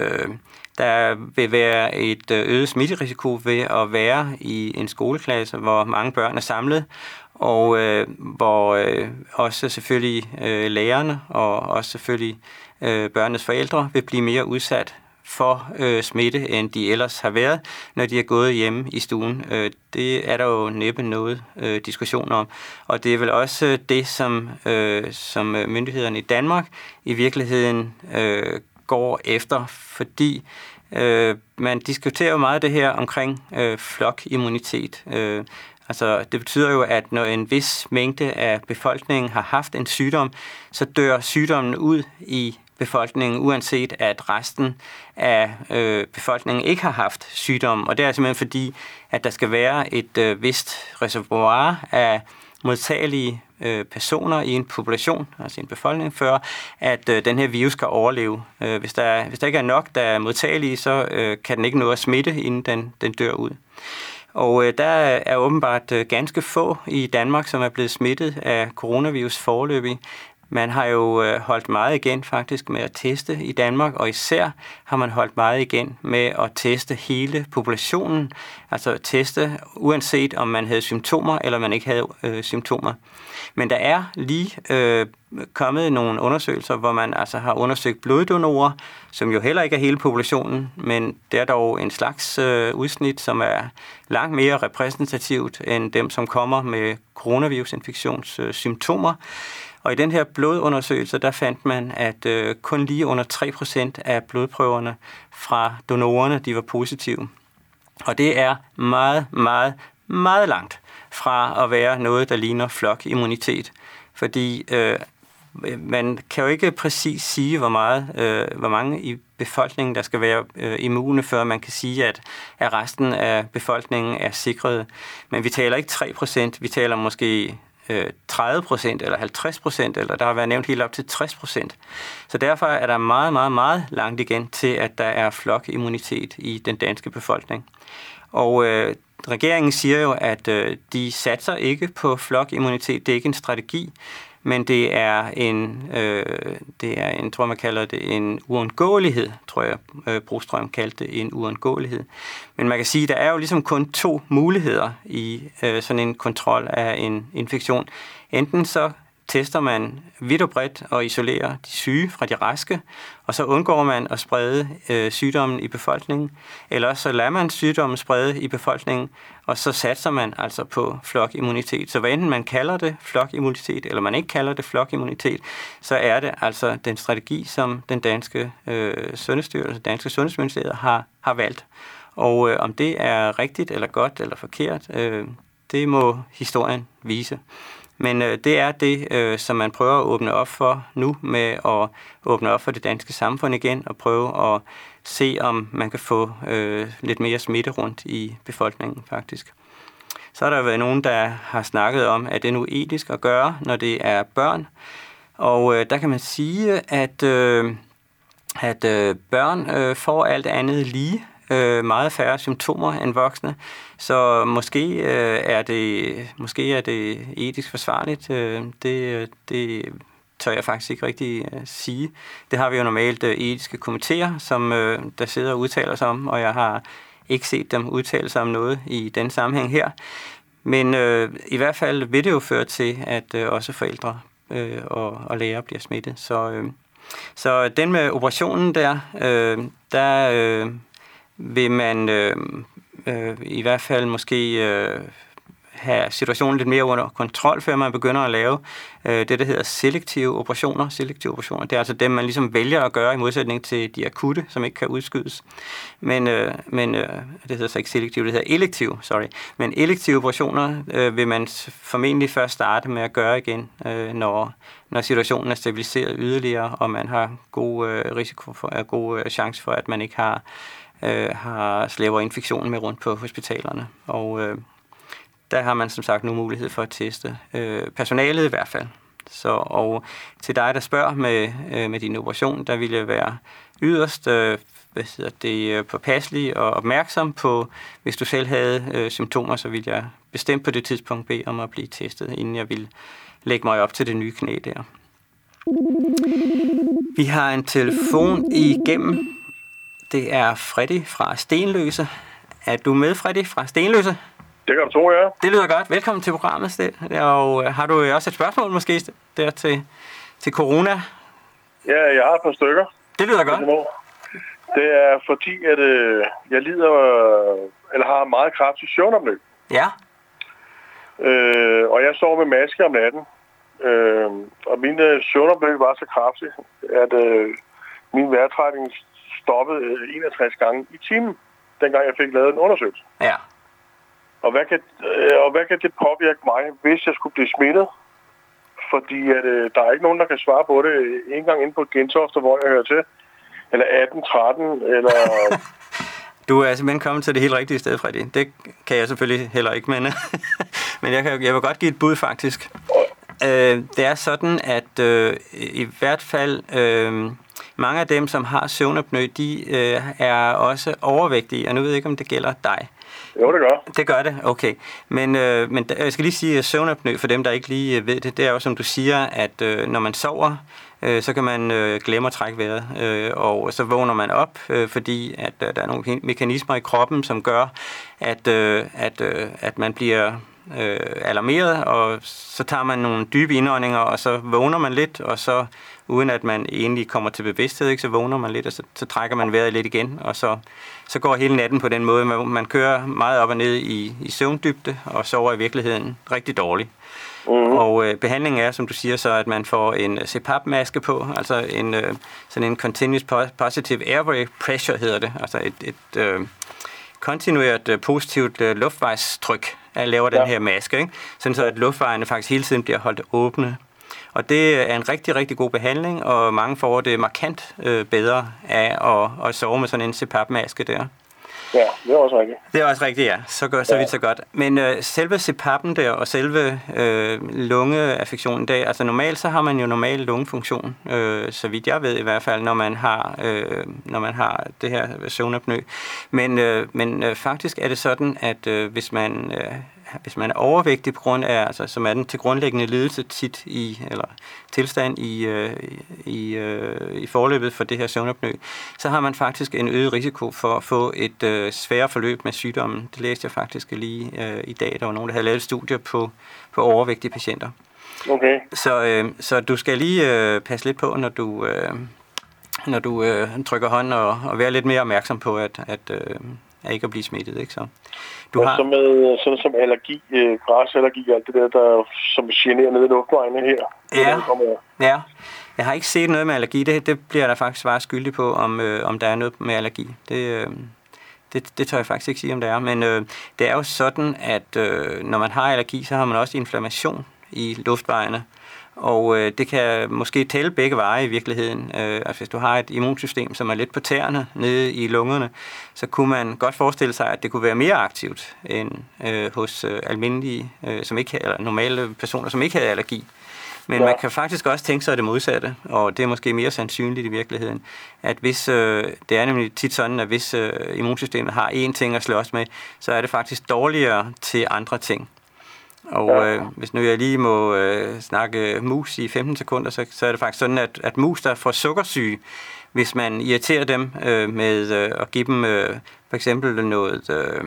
Der vil være et øget smitterisiko ved at være i en skoleklasse, hvor mange børn er samlet, og øh, hvor øh, også selvfølgelig øh, lærerne og også selvfølgelig øh, børnenes forældre vil blive mere udsat for øh, smitte, end de ellers har været, når de er gået hjemme i stuen. Øh, det er der jo næppe noget øh, diskussion om. Og det er vel også det, som, øh, som øh, myndighederne i Danmark i virkeligheden øh, går efter, fordi øh, man diskuterer jo meget det her omkring øh, flokimmunitet. Øh, altså, det betyder jo, at når en vis mængde af befolkningen har haft en sygdom, så dør sygdommen ud i befolkningen, uanset at resten af øh, befolkningen ikke har haft sygdom. Og det er simpelthen fordi, at der skal være et øh, vist reservoir af modtagelige øh, personer i en population, altså en befolkning, før at øh, den her virus kan overleve. Øh, hvis, der, hvis der ikke er nok, der er modtagelige, så øh, kan den ikke nå at smitte, inden den, den dør ud. Og øh, der er åbenbart øh, ganske få i Danmark, som er blevet smittet af coronavirus forløbig. Man har jo øh, holdt meget igen faktisk med at teste i Danmark, og især har man holdt meget igen med at teste hele populationen, altså teste uanset om man havde symptomer eller man ikke havde øh, symptomer. Men der er lige øh, kommet nogle undersøgelser, hvor man altså har undersøgt bloddonorer, som jo heller ikke er hele populationen, men det er dog en slags øh, udsnit, som er langt mere repræsentativt end dem, som kommer med coronavirusinfektionssymptomer. Øh, og i den her blodundersøgelse, der fandt man, at øh, kun lige under 3% af blodprøverne fra donorerne, de var positive. Og det er meget, meget, meget langt fra at være noget, der ligner flokimmunitet. Fordi øh, man kan jo ikke præcis sige, hvor, meget, øh, hvor mange i befolkningen, der skal være øh, immune, før man kan sige, at, at resten af befolkningen er sikret. Men vi taler ikke 3% vi taler måske 30 øh, procent eller 50 procent, eller der har været nævnt helt op til 60 procent. Så derfor er der meget, meget, meget langt igen til, at der er flokimmunitet i den danske befolkning. Og øh, regeringen siger jo, at øh, de satser ikke på flokimmunitet. Det er ikke en strategi men det er en, øh, det er en, tror man kalder det en uundgåelighed, tror jeg, øh, Brostrøm kaldte det en uundgåelighed. Men man kan sige, der er jo ligesom kun to muligheder i øh, sådan en kontrol af en infektion. Enten så tester man vidt og bredt og isolerer de syge fra de raske, og så undgår man at sprede øh, sygdommen i befolkningen. Eller så lader man sygdommen sprede i befolkningen, og så satser man altså på flokimmunitet. Så hvad enten man kalder det flokimmunitet, eller man ikke kalder det flokimmunitet, så er det altså den strategi, som den danske øh, sundhedsstyrelse, danske sundhedsministeriet har, har valgt. Og øh, om det er rigtigt eller godt eller forkert, øh, det må historien vise. Men øh, det er det, øh, som man prøver at åbne op for nu med at åbne op for det danske samfund igen og prøve at se, om man kan få øh, lidt mere smitte rundt i befolkningen faktisk. Så har der været nogen, der har snakket om, at det er nu etisk at gøre, når det er børn. Og øh, der kan man sige, at, øh, at øh, børn øh, får alt andet lige øh, meget færre symptomer end voksne. Så måske, øh, er, det, måske er det etisk forsvarligt. Øh, det, det tør jeg faktisk ikke rigtig øh, sige. Det har vi jo normalt øh, etiske komiteer, som øh, der sidder og udtaler sig om, og jeg har ikke set dem udtale sig om noget i den sammenhæng her. Men øh, i hvert fald vil det jo føre til, at øh, også forældre øh, og, og læger bliver smittet. Så, øh, så den med operationen der, øh, der øh, vil man øh, øh, i hvert fald måske øh, have situationen lidt mere under kontrol, før man begynder at lave øh, det, der hedder selektive operationer. Selektive operationer, det er altså dem, man ligesom vælger at gøre i modsætning til de akutte, som ikke kan udskydes. Men, øh, men øh, det hedder så ikke selektive, det hedder elektive, sorry. Men elektive operationer øh, vil man formentlig først starte med at gøre igen, øh, når, når situationen er stabiliseret yderligere, og man har god øh, risiko for, øh, god chance for, at man ikke har øh, har slæver infektionen med rundt på hospitalerne. Og øh, der har man som sagt nu mulighed for at teste øh, personalet i hvert fald. Så, og til dig, der spørger med, øh, med din operation, der vil jeg være yderst øh, hvad hedder det, øh, påpasselig og opmærksom på, hvis du selv havde øh, symptomer, så vil jeg bestemt på det tidspunkt bede om at blive testet, inden jeg vil lægge mig op til det nye knæ der. Vi har en telefon igennem. Det er Freddy fra Stenløse. Er du med, Freddy, fra Stenløse? Det kan du tro, ja. Det lyder godt. Velkommen til programmet. Og øh, har du også et spørgsmål måske der til, til corona? Ja, jeg har et par stykker. Det lyder godt. Det er fordi, at øh, jeg lider, eller har meget kraftig søvnomløb. Ja. Øh, og jeg sover med maske om natten. Øh, og min øh, søvnomløb var så kraftig, at øh, min vejrtrækning stoppede 61 gange i timen, dengang jeg fik lavet en undersøgelse. Ja. Og hvad, kan, øh, og hvad kan det påvirke mig, hvis jeg skulle blive smittet? Fordi at, øh, der er ikke nogen, der kan svare på det en gang ind på Gentofte, hvor jeg hører til. Eller 18-13, eller... Du er simpelthen kommet til det helt rigtige sted, Freddy. Det kan jeg selvfølgelig heller ikke, men, men jeg, kan, jeg vil godt give et bud, faktisk. Øh, det er sådan, at øh, i hvert fald øh, mange af dem, som har søvnapnø, de øh, er også overvægtige, og nu ved jeg ikke, om det gælder dig. Jo, det gør. Det gør det, okay. Men, øh, men jeg skal lige sige, at søvnapnø, for dem, der ikke lige øh, ved det, det er jo, som du siger, at øh, når man sover, øh, så kan man øh, glemme at trække vejret, øh, og så vågner man op, øh, fordi at øh, der er nogle mekanismer i kroppen, som gør, at, øh, at, øh, at man bliver øh, alarmeret, og så tager man nogle dybe indåndinger, og så vågner man lidt, og så uden at man egentlig kommer til bevidsthed, ikke, så vågner man lidt, og så, så trækker man vejret lidt igen, og så, så går hele natten på den måde. Man, man kører meget op og ned i, i søvndybde, og sover i virkeligheden rigtig dårligt. Mm-hmm. Og øh, behandlingen er, som du siger, så at man får en CPAP-maske på, altså en, øh, sådan en Continuous Positive Airway Pressure hedder det, altså et, et øh, kontinuert øh, positivt øh, luftvejstryk, at laver ja. den her maske, ikke? sådan så at luftvejene faktisk hele tiden bliver holdt åbne. Og det er en rigtig, rigtig god behandling, og mange får det markant øh, bedre af at, at sove med sådan en CPAP-maske der. Ja, det er også rigtigt. Det er også rigtigt, ja. Så, gør, så ja. vidt så godt. Men øh, selve CPAP'en der, og selve øh, lungeaffektionen der, altså normalt så har man jo normal lungefunktion, øh, så vidt jeg ved i hvert fald, når man har, øh, når man har det her søvnapnø. Men, øh, men øh, faktisk er det sådan, at øh, hvis man øh, hvis man er overvægtig på grund af, altså, som er den til grundlæggende lidelse tit i, eller tilstand i, øh, i, øh, i forløbet for det her søvnapnø, så har man faktisk en øget risiko for at få et øh, sværere forløb med sygdommen. Det læste jeg faktisk lige øh, i dag. Der var nogen, der havde lavet studier på, på overvægtige patienter. Okay. Så, øh, så du skal lige øh, passe lidt på, når du, øh, når du øh, trykker hånden, og, og være lidt mere opmærksom på, at, at, øh, at ikke at blive smittet. Ikke? Så. Du og har... så med sådan som allergi, øh, græsallergi og alt det der, der som generer nede i luftvejene her. Ja, ja. Jeg har ikke set noget med allergi. Det, det bliver der faktisk svar skyldig på, om, øh, om der er noget med allergi. Det, øh, det, det tør jeg faktisk ikke sige, om der er. Men øh, det er jo sådan, at øh, når man har allergi, så har man også inflammation i luftvejene. Og øh, det kan måske tælle begge veje i virkeligheden. Øh, altså hvis du har et immunsystem, som er lidt på tæerne nede i lungerne, så kunne man godt forestille sig, at det kunne være mere aktivt end øh, hos øh, almindelige, øh, som ikke, eller normale personer, som ikke havde allergi. Men ja. man kan faktisk også tænke sig det modsatte, og det er måske mere sandsynligt i virkeligheden, at hvis, øh, det er nemlig tit sådan, at hvis øh, immunsystemet har én ting at slås med, så er det faktisk dårligere til andre ting. Og ja. øh, hvis nu jeg lige må øh, snakke mus i 15 sekunder, så, så er det faktisk sådan, at, at mus, der får sukkersyge, hvis man irriterer dem øh, med øh, at give dem øh, for eksempel noget... Øh,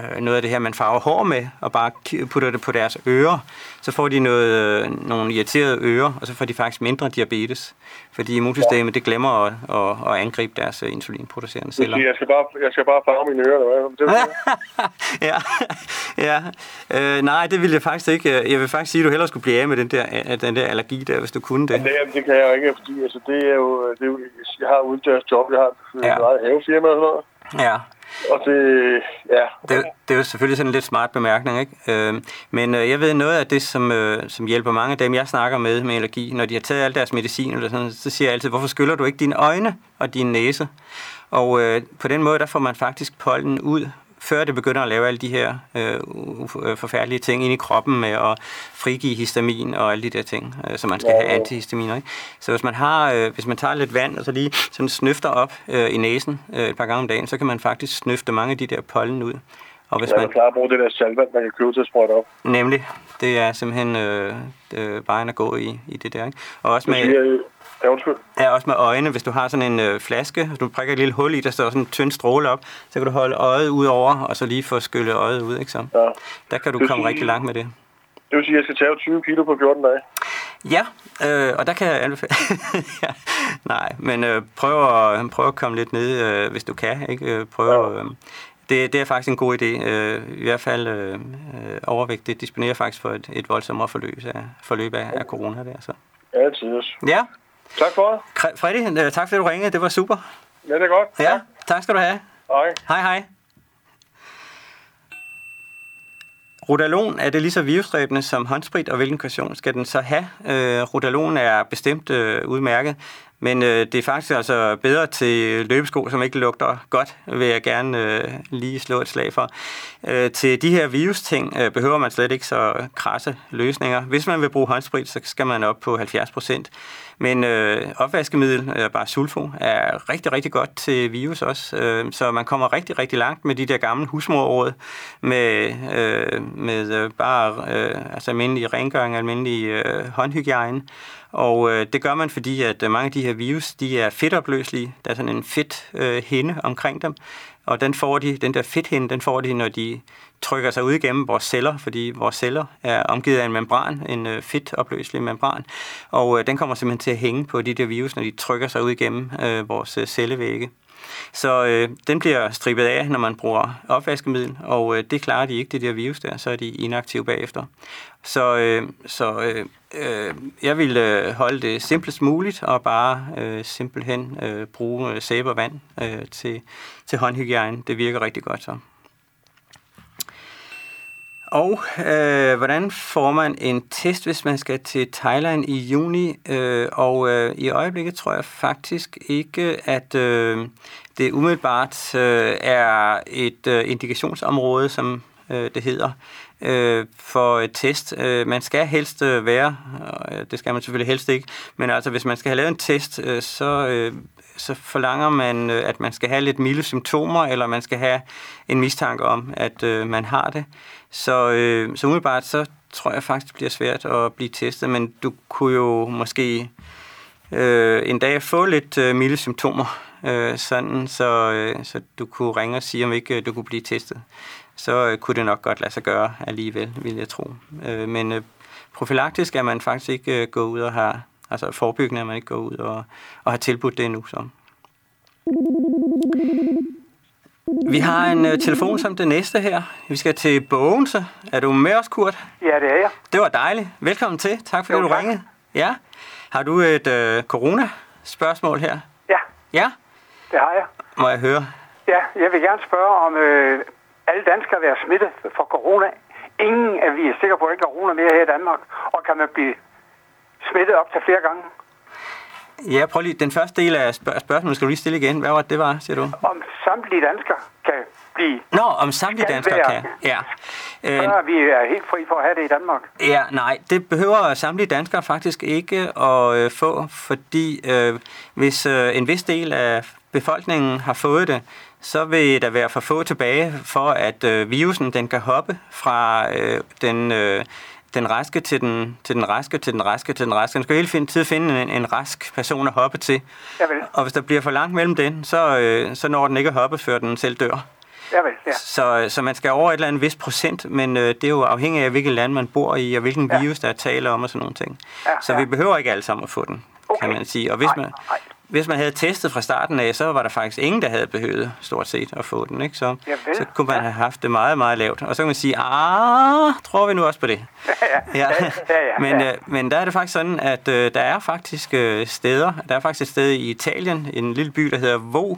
øh, noget af det her, man farver hår med, og bare putter det på deres ører, så får de noget, øh, nogle irriterede ører, og så får de faktisk mindre diabetes. Fordi immunsystemet, det glemmer at, at, at angribe deres øh, insulinproducerende celler. Jeg skal bare, jeg skal bare farve mine ører, eller hvad? ja, ja. Øh, nej, det vil jeg faktisk ikke. Jeg vil faktisk sige, at du hellere skulle blive af med den der, den der allergi der, hvis du kunne det. Det, det kan jeg jo ikke, fordi altså, det er jo, det er jo, jeg har udendørs job, jeg har et ja. eget havefirma og sådan noget. Ja. Og det, ja. Det, det er jo selvfølgelig sådan en lidt smart bemærkning, ikke? Øh, men øh, jeg ved noget af det, som, øh, som hjælper mange af dem, jeg snakker med med allergi, når de har taget al deres medicin, eller sådan, så siger jeg altid, hvorfor skyller du ikke dine øjne og din næse? Og øh, på den måde, der får man faktisk pollen ud før det begynder at lave alle de her øh, forfærdelige ting ind i kroppen med at frigive histamin og alle de der ting, øh, så man skal ja, have antihistaminer. Ikke? Så hvis man har, øh, hvis man tager lidt vand og så lige sådan snøfter op øh, i næsen øh, et par gange om dagen, så kan man faktisk snøfte mange af de der pollen ud. Og hvis ja, man klar at bruge det der salvand, man kan købe til at sprøjte op. Nemlig. Det er simpelthen øh, øh, vejen at gå i, i det der. Ikke? Og også med, siger, Ja, undskyld. Ja, også med øjne. Hvis du har sådan en øh, flaske, og du prikker et lille hul i, der står sådan en tynd stråle op, så kan du holde øjet ud over, og så lige få skyllet øjet ud, ikke så? Ja. Der kan du komme sige, rigtig langt med det. Det vil sige, at jeg skal tage 20 kilo på 14 dage? Ja, øh, og der kan jeg anbefale... ja, nej, men øh, prøv, at, prøv at komme lidt ned, øh, hvis du kan. Ikke? Øh, prøv, ja. øh, det, det er faktisk en god idé. Øh, I hvert fald øh, overvægt, det disponerer faktisk for et, et voldsommere forløb af, forløb af, af corona der. Så. Ja, det Ja, Tak for det. Freddy, øh, tak fordi du ringede. Det var super. Ja, det er godt. Ja, ja. tak skal du have. Hej. Hej, hej. Rodalon, er det lige så virusdræbende som håndsprit, og hvilken version skal den så have? Øh, Rodalon er bestemt øh, udmærket, men øh, det er faktisk altså bedre til løbesko, som ikke lugter godt, vil jeg gerne øh, lige slå et slag for. Øh, til de her virusting øh, behøver man slet ikke så krasse løsninger. Hvis man vil bruge håndsprit, så skal man op på 70 procent. Men øh, opvaskemiddel, øh, bare sulfo, er rigtig, rigtig godt til virus også. Øh, så man kommer rigtig, rigtig langt med de der gamle husmorråd, med, øh, med øh, bare øh, altså almindelig rengøring, almindelig øh, håndhygiejne. Og øh, det gør man, fordi at øh, mange af de her virus, de er fedtopløselige. Der er sådan en fedt øh, hinde omkring dem. Og den får de, den der fedthinde, den får de, når de trykker sig ud igennem vores celler, fordi vores celler er omgivet af en membran, en øh, fedtopløselig membran, og øh, den kommer simpelthen til at hænge på de der virus, når de trykker sig ud igennem øh, vores øh, cellevægge. Så øh, den bliver strippet af, når man bruger opvaskemiddel, og øh, det klarer de ikke, det der virus der, så er de inaktive bagefter. Så, øh, så øh, øh, jeg vil øh, holde det simplest muligt, og bare øh, simpelthen øh, bruge øh, sæbe og vand øh, til, til håndhygiejne. Det virker rigtig godt så. Og øh, hvordan får man en test, hvis man skal til Thailand i juni? Øh, og øh, i øjeblikket tror jeg faktisk ikke, at øh, det umiddelbart øh, er et øh, indikationsområde, som øh, det hedder, øh, for et test. Øh, man skal helst øh, være, øh, det skal man selvfølgelig helst ikke, men altså hvis man skal have lavet en test, øh, så, øh, så forlanger man, øh, at man skal have lidt milde symptomer, eller man skal have en mistanke om, at øh, man har det. Så, øh, så umiddelbart, så tror jeg faktisk, det bliver svært at blive testet, men du kunne jo måske øh, en dag få lidt øh, milde symptomer, øh, sådan, så, øh, så du kunne ringe og sige, om ikke øh, du kunne blive testet. Så øh, kunne det nok godt lade sig gøre alligevel, vil jeg tro. Øh, men øh, profilaktisk er man faktisk ikke øh, gået ud og har, altså forebyggende er man ikke gået ud og, og har tilbudt det endnu. Så. Vi har en uh, telefon som det næste her. Vi skal til Bogense. Er du med os, Kurt? Ja, det er jeg. Det var dejligt. Velkommen til. Tak fordi jo, du tak. ringede. Ja. Har du et uh, corona-spørgsmål her? Ja. Ja? Det har jeg. Må jeg høre? Ja, jeg vil gerne spørge, om øh, alle danskere vil være smittet for corona. Ingen af vi er sikre på, at ikke er corona mere her i Danmark. Og kan man blive smittet op til flere gange? Ja, prøv lige. Den første del af spørg- spørgsmålet skal du lige stille igen. Hvad var det, det var, siger du? Om samtlige danskere kan blive... Nå, om samtlige danskere kan. Ja. Så er vi er helt fri for at have det i Danmark. Ja, nej, det behøver samtlige danskere faktisk ikke at øh, få, fordi øh, hvis øh, en vis del af befolkningen har fået det, så vil der være for få tilbage for, at øh, virusen den kan hoppe fra øh, den øh, den raske til den, til den raske til den raske til den raske. Den skal hele finde, tid finde en, en rask person at hoppe til. Javel. Og hvis der bliver for langt mellem den, så, øh, så når den ikke at hoppe, før den selv dør. Javel, ja. Så, så man skal over et eller andet vis procent, men øh, det er jo afhængigt af, hvilket land man bor i, og hvilken Ja. virus, der er tale om og sådan nogle ting. Ja, så ja. vi behøver ikke alle sammen at få den, Okay. kan man sige. Og hvis Nej, man, nej. Hvis man havde testet fra starten af, så var der faktisk ingen, der havde behøvet stort set at få den. Ikke? Så, så kunne man have haft det meget, meget lavt. Og så kan man sige, ah, tror vi nu også på det. ja, ja, ja, men, ja. øh, men der er det faktisk sådan, at øh, der er faktisk øh, steder, der er faktisk et sted i Italien, en lille by, der hedder Vo,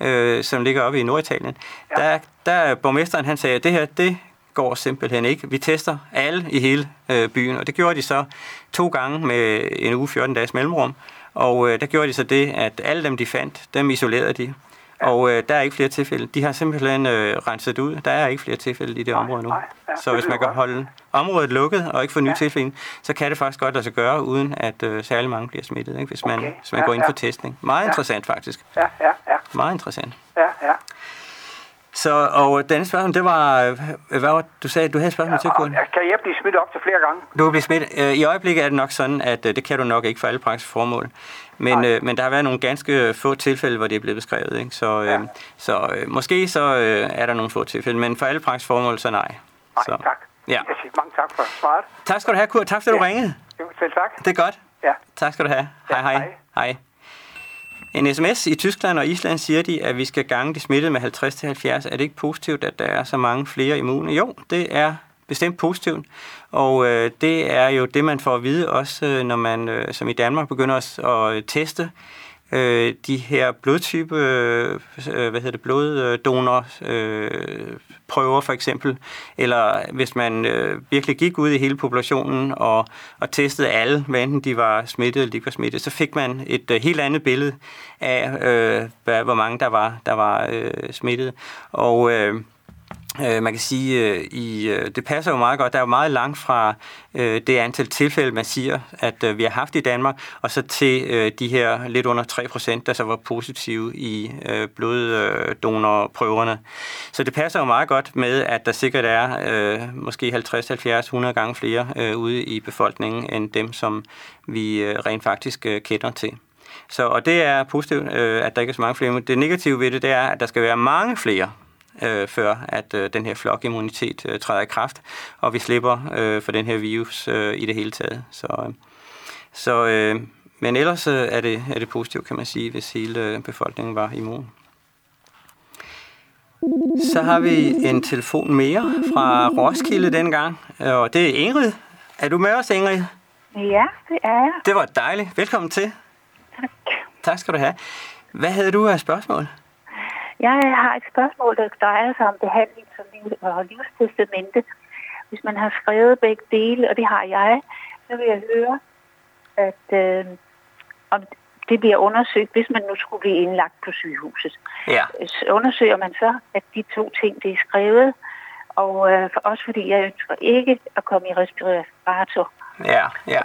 øh, som ligger oppe i Norditalien. Ja. Der, der er borgmesteren, han sagde, at det her, det går simpelthen ikke. Vi tester alle i hele øh, byen, og det gjorde de så to gange med en uge 14 dages mellemrum. Og øh, der gjorde de så det, at alle dem, de fandt, dem isolerede de. Og øh, der er ikke flere tilfælde. De har simpelthen øh, renset ud. Der er ikke flere tilfælde i det Nej, område nu. nej, ja, så hvis man kan holde området lukket og ikke få nye ja. tilfælde, så kan det faktisk godt lade sig gøre, uden at øh, særlig mange bliver smittet, ikke? Hvis, man, Okay, hvis man ja, går ind ja. for testning. Meget interessant faktisk. Ja, ja, ja, Meget interessant. ja, ja. Så, og denne spørgsmål, det var, øh, hvad var, du sagde, du havde spørgsmål til, Og, Kurt? kan jeg blive smittet op til flere gange? Du vil blive smittet. Øh, I øjeblikket er det nok sådan, at øh, det kan du nok ikke for alle praktiske formål. Men, øh, men der har været nogle ganske få tilfælde, hvor det er blevet beskrevet. Ikke? Så, øh, Ja. så øh, måske så øh, er der nogle få tilfælde, men for alle praktiske formål, så nej. Nej, så. tak. Ja. Jeg siger mange tak for svaret. Tak skal du have, Kurt. Tak fordi du Ja. ringede. Jo, Selv tak. Det er godt. Ja. Tak skal du have. Ja, hej. hej. hej. En sms i Tyskland og Island siger de, at vi skal gange de smittede med 50-70. Er det ikke positivt, at der er så mange flere immune? Jo, det er bestemt positivt. Og øh, det er jo det, man får at vide også, øh, når man øh, som i Danmark begynder at, at teste øh, de her blodtype, øh, hvad hedder det, bloddonor øh, prøver for eksempel, eller hvis man øh, virkelig gik ud i hele populationen og, og testede alle, hvad enten de var smittet eller de ikke var smittet, så fik man et øh, helt andet billede af, øh, hvad, hvor mange der var, der var øh, smittet. Og øh, Øh, man kan sige, øh, i, øh, det passer jo meget godt. Der er jo meget langt fra øh, det antal tilfælde, man siger, at øh, vi har haft i Danmark, og så til øh, de her lidt under 3 procent, der så var positive i øh, bloddonorprøverne. Så det passer jo meget godt med, at der sikkert er øh, måske 50, 70, 100 gange flere øh, ude i befolkningen, end dem, som vi øh, rent faktisk øh, kender til. Så, og det er positivt, øh, at der ikke er så mange flere. Men det negative ved det, det er, at der skal være mange flere øh, før at øh, den her flokimmunitet øh, træder i kraft, og vi slipper øh, for den her virus øh, i det hele taget. Så, øh, så, øh, men ellers øh, er, det, er det positivt, kan man sige, hvis hele øh, befolkningen var immun. Så har vi en telefon mere fra Roskilde dengang, og det er Ingrid. Er du med os, Ingrid? Ja, det er jeg. Det var dejligt. Velkommen til. Tak. Tak skal du have. Hvad havde du af spørgsmål? Jeg har et spørgsmål, der drejer sig om behandling som liv- og livstestamente. Hvis man har skrevet begge dele, og det har jeg, så vil jeg høre, at øh, om det bliver undersøgt, hvis man nu skulle blive indlagt på sygehuset. Ja. Så undersøger man så, at de to ting, det er skrevet, og øh, for, også fordi jeg ønsker ikke at komme i respirator. Ja, ja.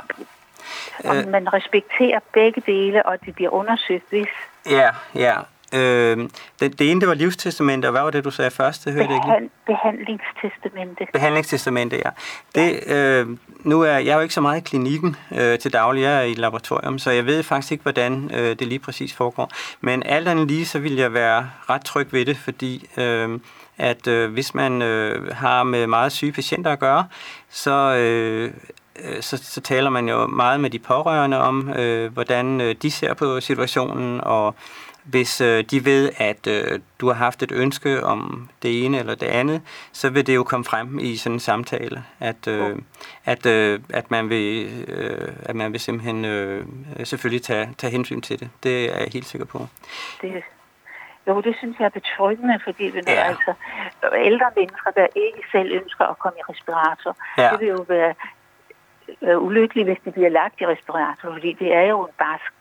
Om Øh. man respekterer begge dele, og det bliver undersøgt, hvis Ja, ja. Øh, det, det ene, det var livstestamente, og hvad var det, du sagde først? Det hørte jeg ikke. behandlingstestamente. Behandlingstestamente, ja. Det, øh, nu er jeg er jo ikke så meget i klinikken øh, til daglig, jeg er i et laboratorium, så jeg ved faktisk ikke, hvordan øh, det lige præcis foregår. Men alt andet lige, så vil jeg være ret tryg ved det, fordi øh, at øh, hvis man øh, har med meget syge patienter at gøre, så, øh, øh, så, så taler man jo meget med de pårørende om, øh, hvordan øh, de ser på situationen, og hvis øh, de ved, at øh, du har haft et ønske om det ene eller det andet, så vil det jo komme frem i sådan en samtale, at, øh, at, øh, at, man, vil, øh, at man vil simpelthen øh, selvfølgelig tage, tage hensyn til det. Det er jeg helt sikker på. Det, jo, det synes jeg er betryggende, fordi vi Ja. altså, ældre mennesker, der ikke selv ønsker at komme i respirator, ja. det vil jo være øh, ulykkeligt, hvis de bliver lagt i respirator, fordi det er jo en barsk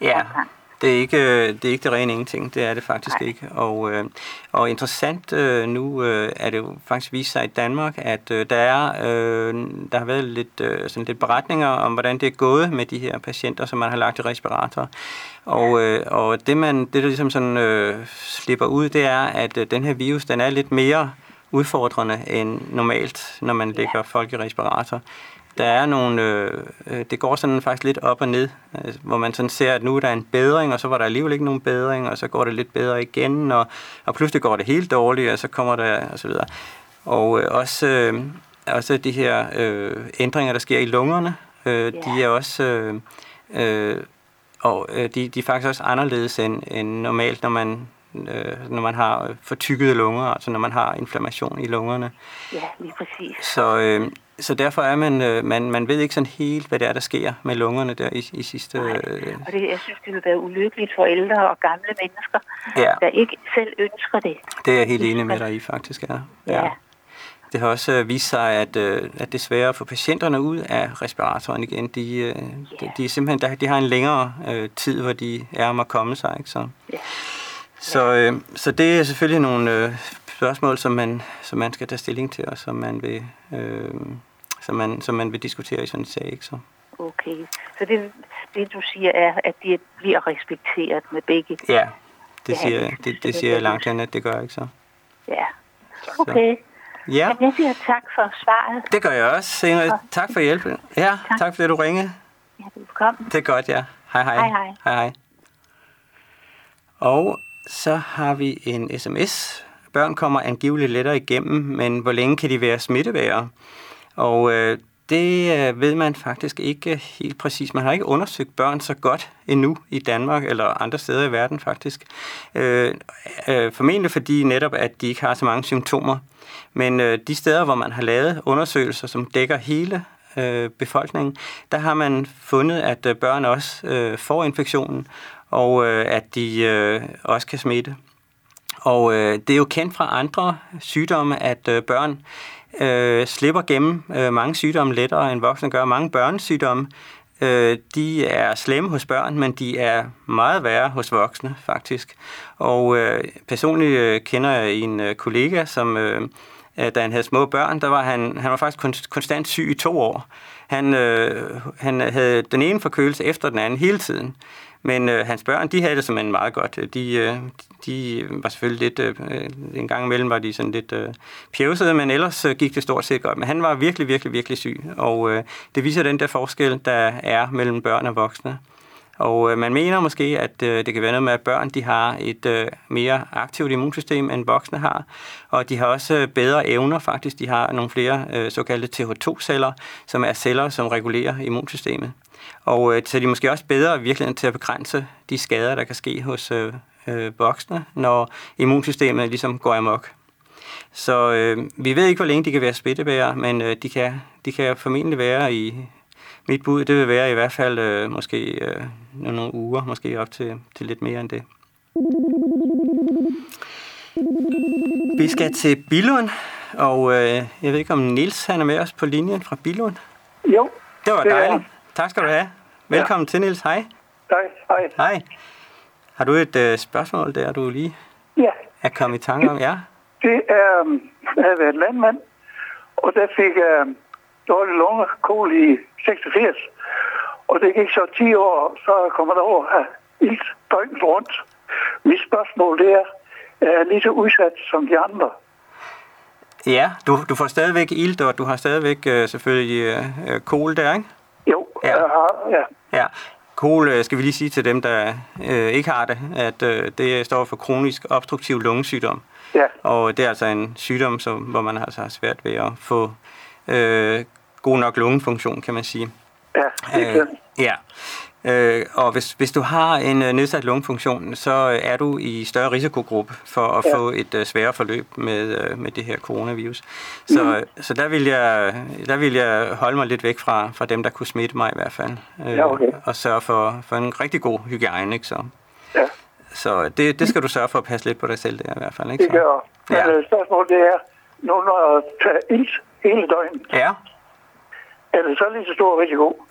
Ja, omgang. Det er ikke øh, det, er ikke det rene ingenting. Det er det faktisk Nej. ikke. Og, øh, og interessant øh, nu øh, er det jo faktisk vist sig i Danmark, at øh, der er øh, der har været lidt, øh, sådan lidt beretninger om, hvordan det er gået med de her patienter, som man har lagt i respirator. Og, øh, og det, man, det, der ligesom sådan, øh, slipper ud, det er, at øh, den her virus, den er lidt mere udfordrende end normalt, når man lægger folk i respirator. Der er nogle, øh, øh, det går sådan faktisk lidt op og ned, øh, hvor man sådan ser, at nu er der en bedring, og så var der alligevel ikke nogen bedring, og så går det lidt bedre igen, og, og pludselig går det helt dårligt, og så kommer der, og så videre. Og øh, også, øh, også de her øh, ændringer, der sker i lungerne, øh, ja. de er også, øh, øh, og øh, de, de er faktisk også anderledes end, end normalt, når man øh, når man har fortykkede lunger, altså når man har inflammation i lungerne. Ja, lige præcis. Så, øh, så derfor er man, øh, man, man ved ikke sådan helt, hvad det er, der sker med lungerne der i, i sidste... Nej. Og det, jeg synes, det vil være ulykkeligt for ældre og gamle mennesker, ja. der ikke selv ønsker det. Det er jeg helt enig med dig i, faktisk, ja. ja. ja. Det har også øh, vist sig, at, øh, at det er svært at få patienterne ud af respiratoren igen. De, yeah. de, de, er simpelthen, de har en længere øh, tid, hvor de er om at komme sig. Ikke? Så, yeah. så, øh, så det er selvfølgelig nogle øh, spørgsmål, som man, som man skal tage stilling til, og som man vil, øh, som man, som man vil diskutere i sådan en sag. Ikke? Så. Okay, så det, det du siger er, at de bliver respekteret med begge? Ja, det siger, det, det siger jeg langt hen, at det gør ikke så. Ja, okay. Så. Ja. Jeg siger tak for svaret. Det gør jeg også, Ingrid. Tak for hjælpen. Ja, tak, tak fordi du ringede. Ja, velkommen. Det er godt, ja. Hej hej. Hej hej. hej, hej. Og så har vi en sms. Børn kommer angiveligt lettere igennem, men hvor længe kan de være smittebærere? Og øh, det øh, ved man faktisk ikke helt præcis. Man har ikke undersøgt børn så godt endnu i Danmark eller andre steder i verden faktisk. Øh, øh, formentlig fordi netop, at de ikke har så mange symptomer. Men øh, de steder, hvor man har lavet undersøgelser, som dækker hele øh, befolkningen, der har man fundet, at øh, børn også øh, får infektionen, og øh, at de øh, også kan smitte. Og øh, det er jo kendt fra andre sygdomme, at øh, børn øh, slipper gennem øh, mange sygdomme lettere end voksne gør. Mange børnesygdomme, øh, de er slemme hos børn, men de er meget værre hos voksne faktisk. Og øh, personligt øh, kender jeg en øh, kollega, som øh, øh da han havde små børn, der var han, han var faktisk konstant syg i to år. Han, øh, han havde den ene forkølelse efter den anden hele tiden. Men øh, hans børn, de havde det simpelthen meget godt. De, øh, de var selvfølgelig lidt, øh, øh, en gang imellem var de sådan lidt øh, pjevsede, men ellers øh, gik det stort set godt. Men han var virkelig, virkelig, virkelig syg, og øh, det viser den der forskel, der er mellem børn og voksne. Og øh, man mener måske, at øh, det kan være noget med, at børn de har et øh, mere aktivt immunsystem, end voksne har. Og de har også øh, bedre evner faktisk. De har nogle flere øh, såkaldte TH2-celler, som er celler, som regulerer immunsystemet. Og øh, så er de måske også bedre virkelig til at begrænse de skader, der kan ske hos øh, øh, voksne, når immunsystemet ligesom går amok. Så øh, vi ved ikke, hvor længe de kan være smittebærere, men øh, de, kan, de kan formentlig være i... Mit bud, det vil være i hvert fald øh, måske øh, nogle uger, måske op til, til lidt mere end det. Vi skal til Bilund, og øh, jeg ved ikke, om Nils han er med os på linjen fra Bilund. Jo. Det var dejligt. Tak skal du have. Velkommen ja. til, Nils. Hej. Hej. Hej. Hej. Har du et øh, spørgsmål der, du lige ja. er kommet i tanke om? Ja. Det er, um, jeg har været landmand, og der fik jeg uh, dårlig lungekol i 86. Og det gik så 10 år, så kommer der over at ilt døgnet rundt. Mit spørgsmål det er, er jeg lige så udsat som de andre? Ja, du, du får stadigvæk ilt, og du har stadigvæk øh, selvfølgelig øh, øh kol der, ikke? Jo, ja. jeg har, ja. Ja, KOL øh, skal vi lige sige til dem, der øh, ikke har det, at øh, det står for kronisk obstruktiv lungesygdom. Ja. Og det er altså en sygdom, som, hvor man altså har svært ved at få øh, god nok lungefunktion, kan man sige. Ja, det er øh, Ja. Øh, og hvis, hvis du har en øh, nedsat lungefunktion, så er du i større risikogruppe for at ja. få et uh, sværere forløb med, uh, med det her coronavirus. Så, mm. så der, vil jeg, der vil jeg holde mig lidt væk fra, fra dem, der kunne smitte mig i hvert fald. Øh, ja, okay. Og sørge for, for en rigtig god hygiejne. Ikke, så. Ja. Så det, det skal du sørge for at passe lidt på dig selv der i hvert fald. Ikke, så? Det gør. Men ja. spørgsmålet det er, nu når jeg tager ilt hele døgnet, ja. Er det så lige så stor risiko?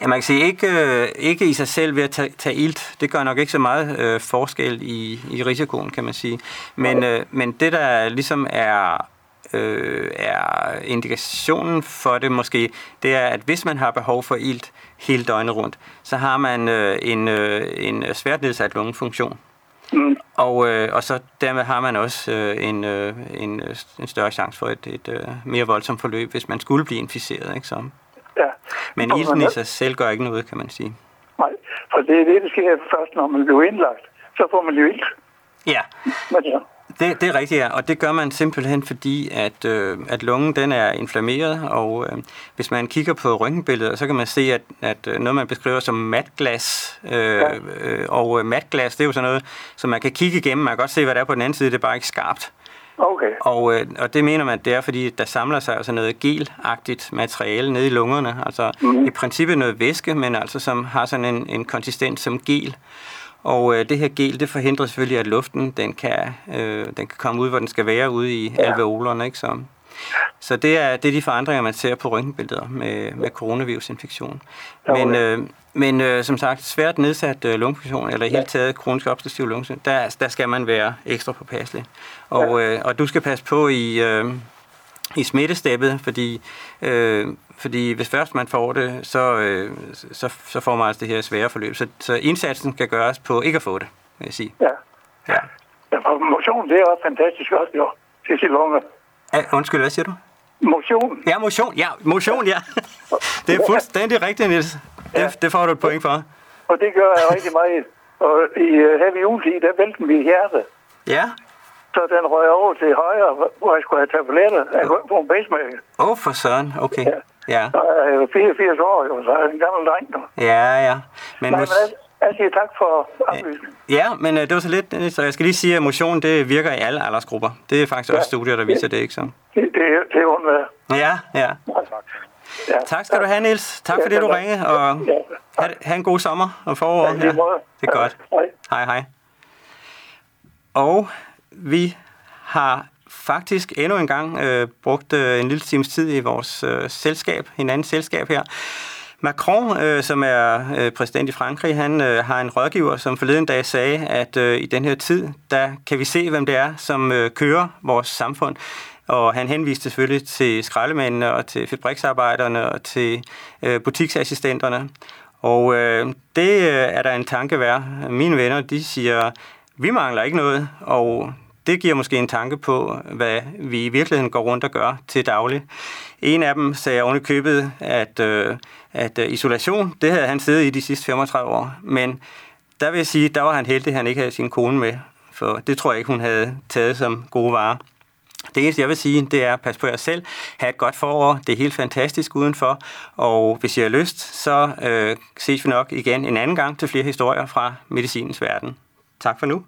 Ja, man kan sige, ikke, øh, ikke i sig selv ved at tage, tage ilt. Det gør nok ikke så meget øh, forskel i, i risikoen, kan man sige. Men, øh, men det, der ligesom er, øh, er indikationen for det måske, det er, at hvis man har behov for ilt hele døgnet rundt, så har man øh, en, øh, en svært nedsat lungefunktion. Mm. Og, øh, og så dermed har man også øh, en, øh, en, øh, en større chance for et, et øh, mere voldsomt forløb, hvis man skulle blive inficeret. Ikke så? Ja. Men ilten i sig selv gør ikke noget, kan man sige. Nej, for det er det, der sker først, når man bliver indlagt. Så får man jo ilt. Ja. Men ja. Det, det er rigtigt, ja. Og det gør man simpelthen, fordi at, øh, at lungen den er inflammeret, og øh, hvis man kigger på røntgenbilleder, så kan man se, at, at øh, noget, man beskriver som matglas, øh, ja. øh, og matglas, det er jo sådan noget, som man kan kigge igennem, man kan godt se, hvad der er på den anden side, det er bare ikke skarpt. Okay. Og, øh, og det mener man, det er, fordi der samler sig altså noget gelagtigt materiale nede i lungerne. Altså mm. i princippet noget væske, men altså som har sådan en, en konsistens som gel. Og øh, det her gel, det forhindrer selvfølgelig, at luften den kan, øh, den kan komme ud, hvor den skal være, ude i ja. alveolerne. Ikke? Så, så det er, det er de forandringer, man ser på røntgenbilleder med, med coronavirusinfektion. Men, øh, men øh, som sagt, svært nedsat øh, lungefunktion, eller i ja. hele taget kronisk obstruktiv lunge, der, der skal man være ekstra påpasselig. Og, øh, og du skal passe på i, øh, i smittesteppet, fordi øh, fordi hvis først man får det, så, øh, så, så får man altså det her svære forløb. Så, så indsatsen skal gøres på ikke at få det, vil jeg sige. Ja. Ja. ja motion, det er også fantastisk også, jo, til sit lunge. Ja, undskyld, hvad siger du? Motion. Ja, motion, ja, motion, ja. Det er fuldstændig rigtigt, Niels. Det, ja. det får du et point for. Og det gør jeg rigtig meget. Og i, uh, her ved juletid, der vælten vi hjertet. Ja. Så den røg over til højre, hvor jeg skulle have tabletter. Jeg kunne få en pacemaker. Åh, oh, for søren. Okay. Ja. Ja. Så er jeg 84 år, jo, så er jeg en gammel dreng nu. Ja, ja. Men, Nej, men jeg, siger tak for oplysningen. Ja, men uh, det var så lidt, så jeg skal lige sige, at motion det virker i alle aldersgrupper. Det er faktisk ja. også studier, der viser det, ikke så? Det, det, det er undværet. Ja, ja. Ja. Tak skal du have, Niels. Tak for det, du ringede, og ha, ha' en god sommer og forår. Ja, det er godt. Hej, hej. Og vi har faktisk endnu en gang øh, brugt øh, en lille times tid i vores øh, selskab, hinandens selskab her. Macron, øh, som er øh, præsident i Frankrig, han øh, har en rådgiver, som forleden dag sagde, at øh, i den her tid, der kan vi se, hvem det er, som øh, kører vores samfund. Og han henviste selvfølgelig til skraldemændene og til fabriksarbejderne og til øh, butiksassistenterne. Og øh, det øh, er der en tanke værd. Mine venner, de siger, vi mangler ikke noget, og det giver måske en tanke på, hvad vi i virkeligheden går rundt og gør til daglig. En af dem sagde oven købet, at, øh, at øh, isolation, det havde han siddet i de sidste 35 år. Men der vil jeg sige, der var han heldig, at han ikke havde sin kone med. For det tror jeg ikke, hun havde taget som gode varer. Det eneste, jeg vil sige, det er, pas på jer selv, have et godt forår, det er helt fantastisk udenfor, og hvis I har lyst, så øh, ses vi nok igen en anden gang til flere historier fra medicinens verden. Tak for nu.